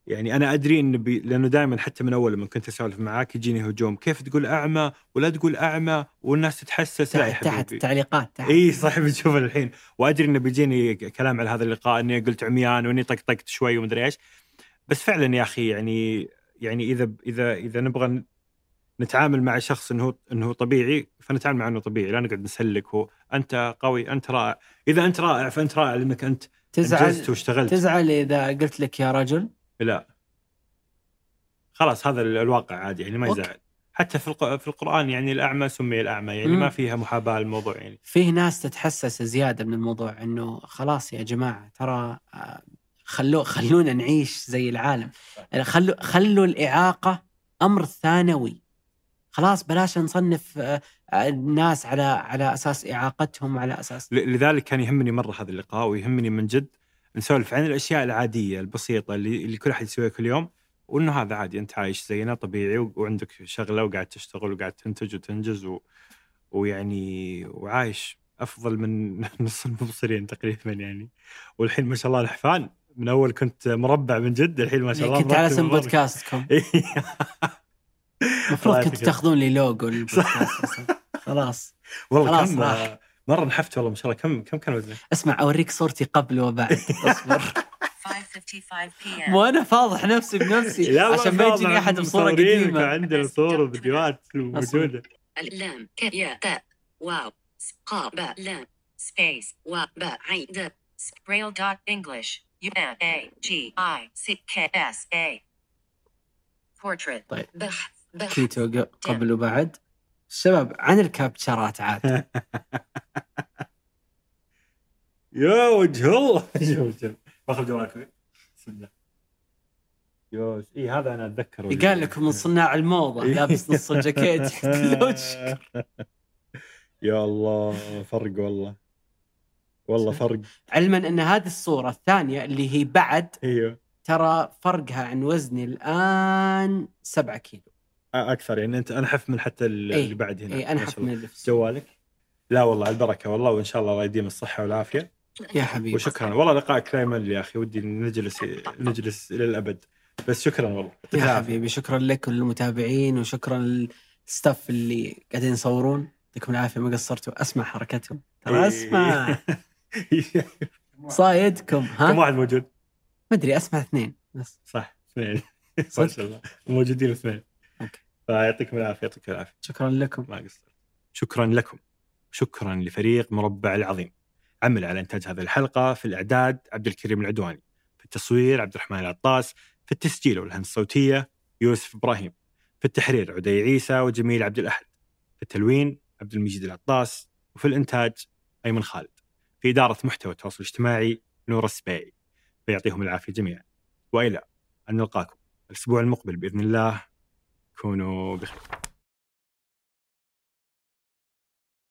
يعني أنا أدري إن بي لأنه دائما حتى من أول لما كنت أسولف معاك يجيني هجوم. كيف تقول أعمى ولا تقول أعمى والناس تتحسس؟ لا يا تحت, تحت حبيبي. التعليقات تحت. إي صح بتشوف الحين. وأدري انه بيجيني كلام على هذا اللقاء إني قلت عميان وإني طقطقت شوي ومدري إيش. بس فعلا يا أخي يعني يعني إذا إذا إذا نبغى نتعامل مع شخص إنه إنه طبيعي فنتعامل معه إنه طبيعي لا نقعد نسلك هو. أنت قوي أنت رائع. إذا أنت رائع فأنت رائع لأنك أنت تزعل واشتغلت. تزعل إذا قلت لك يا رجل؟ لا. خلاص هذا ال- الواقع عادي يعني ما. يزعل. حتى في في القرآن يعني الأعمى سمي الأعمى يعني مم. ما فيها محاباة الموضوع يعني. فيه ناس تتحسس زيادة من الموضوع إنه خلاص يا جماعة ترى آه، خلو خلونا نعيش زي العالم. خلوا خلوا الإعاقة أمر ثانوي. خلاص بلاش نصنف آه، الناس على على أساس إعاقتهم على أساس لذلك كان يهمني مرة هذا اللقاء ويهمني من جد نسولف عن الأشياء العادية البسيطة اللي, اللي كل أحد يسويها كل يوم وإنه هذا عادي أنت عايش زينا طبيعي وعندك شغلة وقاعد تشتغل وقاعد تنتج وتنجز و... ويعني وعايش أفضل من نص المبصرين تقريبا يعني والحين ما شاء الله الحفان من أول كنت مربع من جد الحين ما شاء الله كنت على اسم. بودكاستكم. المفروض يعطيك تاخذون لي لوجو. خلاص. والله خلاص كم راح. مرة نحفت والله ما شاء الله. كم كم كان وزنك؟ اسمع أوريك صورتي قبل وبعد. أصبر. 5:55 p.m. مو أنا فاضح نفسي بنفسي. عشان ما يجيني أحد بصورة قديمة. عندنا صور وفيديوهات موجودة. اللام ك يا تاء واو. س- قا با لام Space. و با عين د. Braille dot English. U N A G I C K S A. بحث كيتو قبل وبعد. الشباب عن الكابتشرات عاد. يا وجه الله. شوف شوف باخذ جوالك. بسم الله. يوش. اي هذا أنا اتذكره قال لكم من صناع الموضة. لابس نص الجاكيت. يا الله فرق والله. والله فرق. علما إن هذه الصورة الثانية اللي هي بعد إيوه. ترى فرقها عن وزني الآن 7 كيلو. أكثر يعني أنت انحف من حتى إيه. اللي بعد هنا ما انحف. من اللي. جوالك لا والله على البركة والله وإن شاء الله الله يديم الصحة والعافية يا حبيبي وشكرا والله لقائك يمل يا أخي ودي نجلس نجلس إلى الأبد بس شكرا والله يا. حبيبي شكرا لك وللمتابعين وشكرا للستاف اللي قاعدين يصورون يعطيكم العافية ما قصرتوا أسمع حركتهم ترى أسمع صايدكم كم ها واحد موجود؟ ما أدري أسمع اثنين بس صح اثنين ما؟ شاء الله موجودين اثنين. فيعطيكم العافية. يعطيك العافية. شكرا لكم. ما قصرت. شكرا لكم. شكرا لفريق مربع العظيم. عمل على إنتاج هذه الحلقة في الإعداد عبد الكريم العدواني في التصوير عبد الرحمن العطاس في التسجيل والهندسة الصوتية يوسف إبراهيم في التحرير عدي عيسى وجميل عبد الأحد في التلوين عبد المجيد العطاس وفي الإنتاج أيمن خالد في إدارة محتوى التواصل الاجتماعي نور السبيعي فيعطيهم العافية جميعا. وإلى أن نلقاكم الأسبوع المقبل بإذن الله. كونوا بخير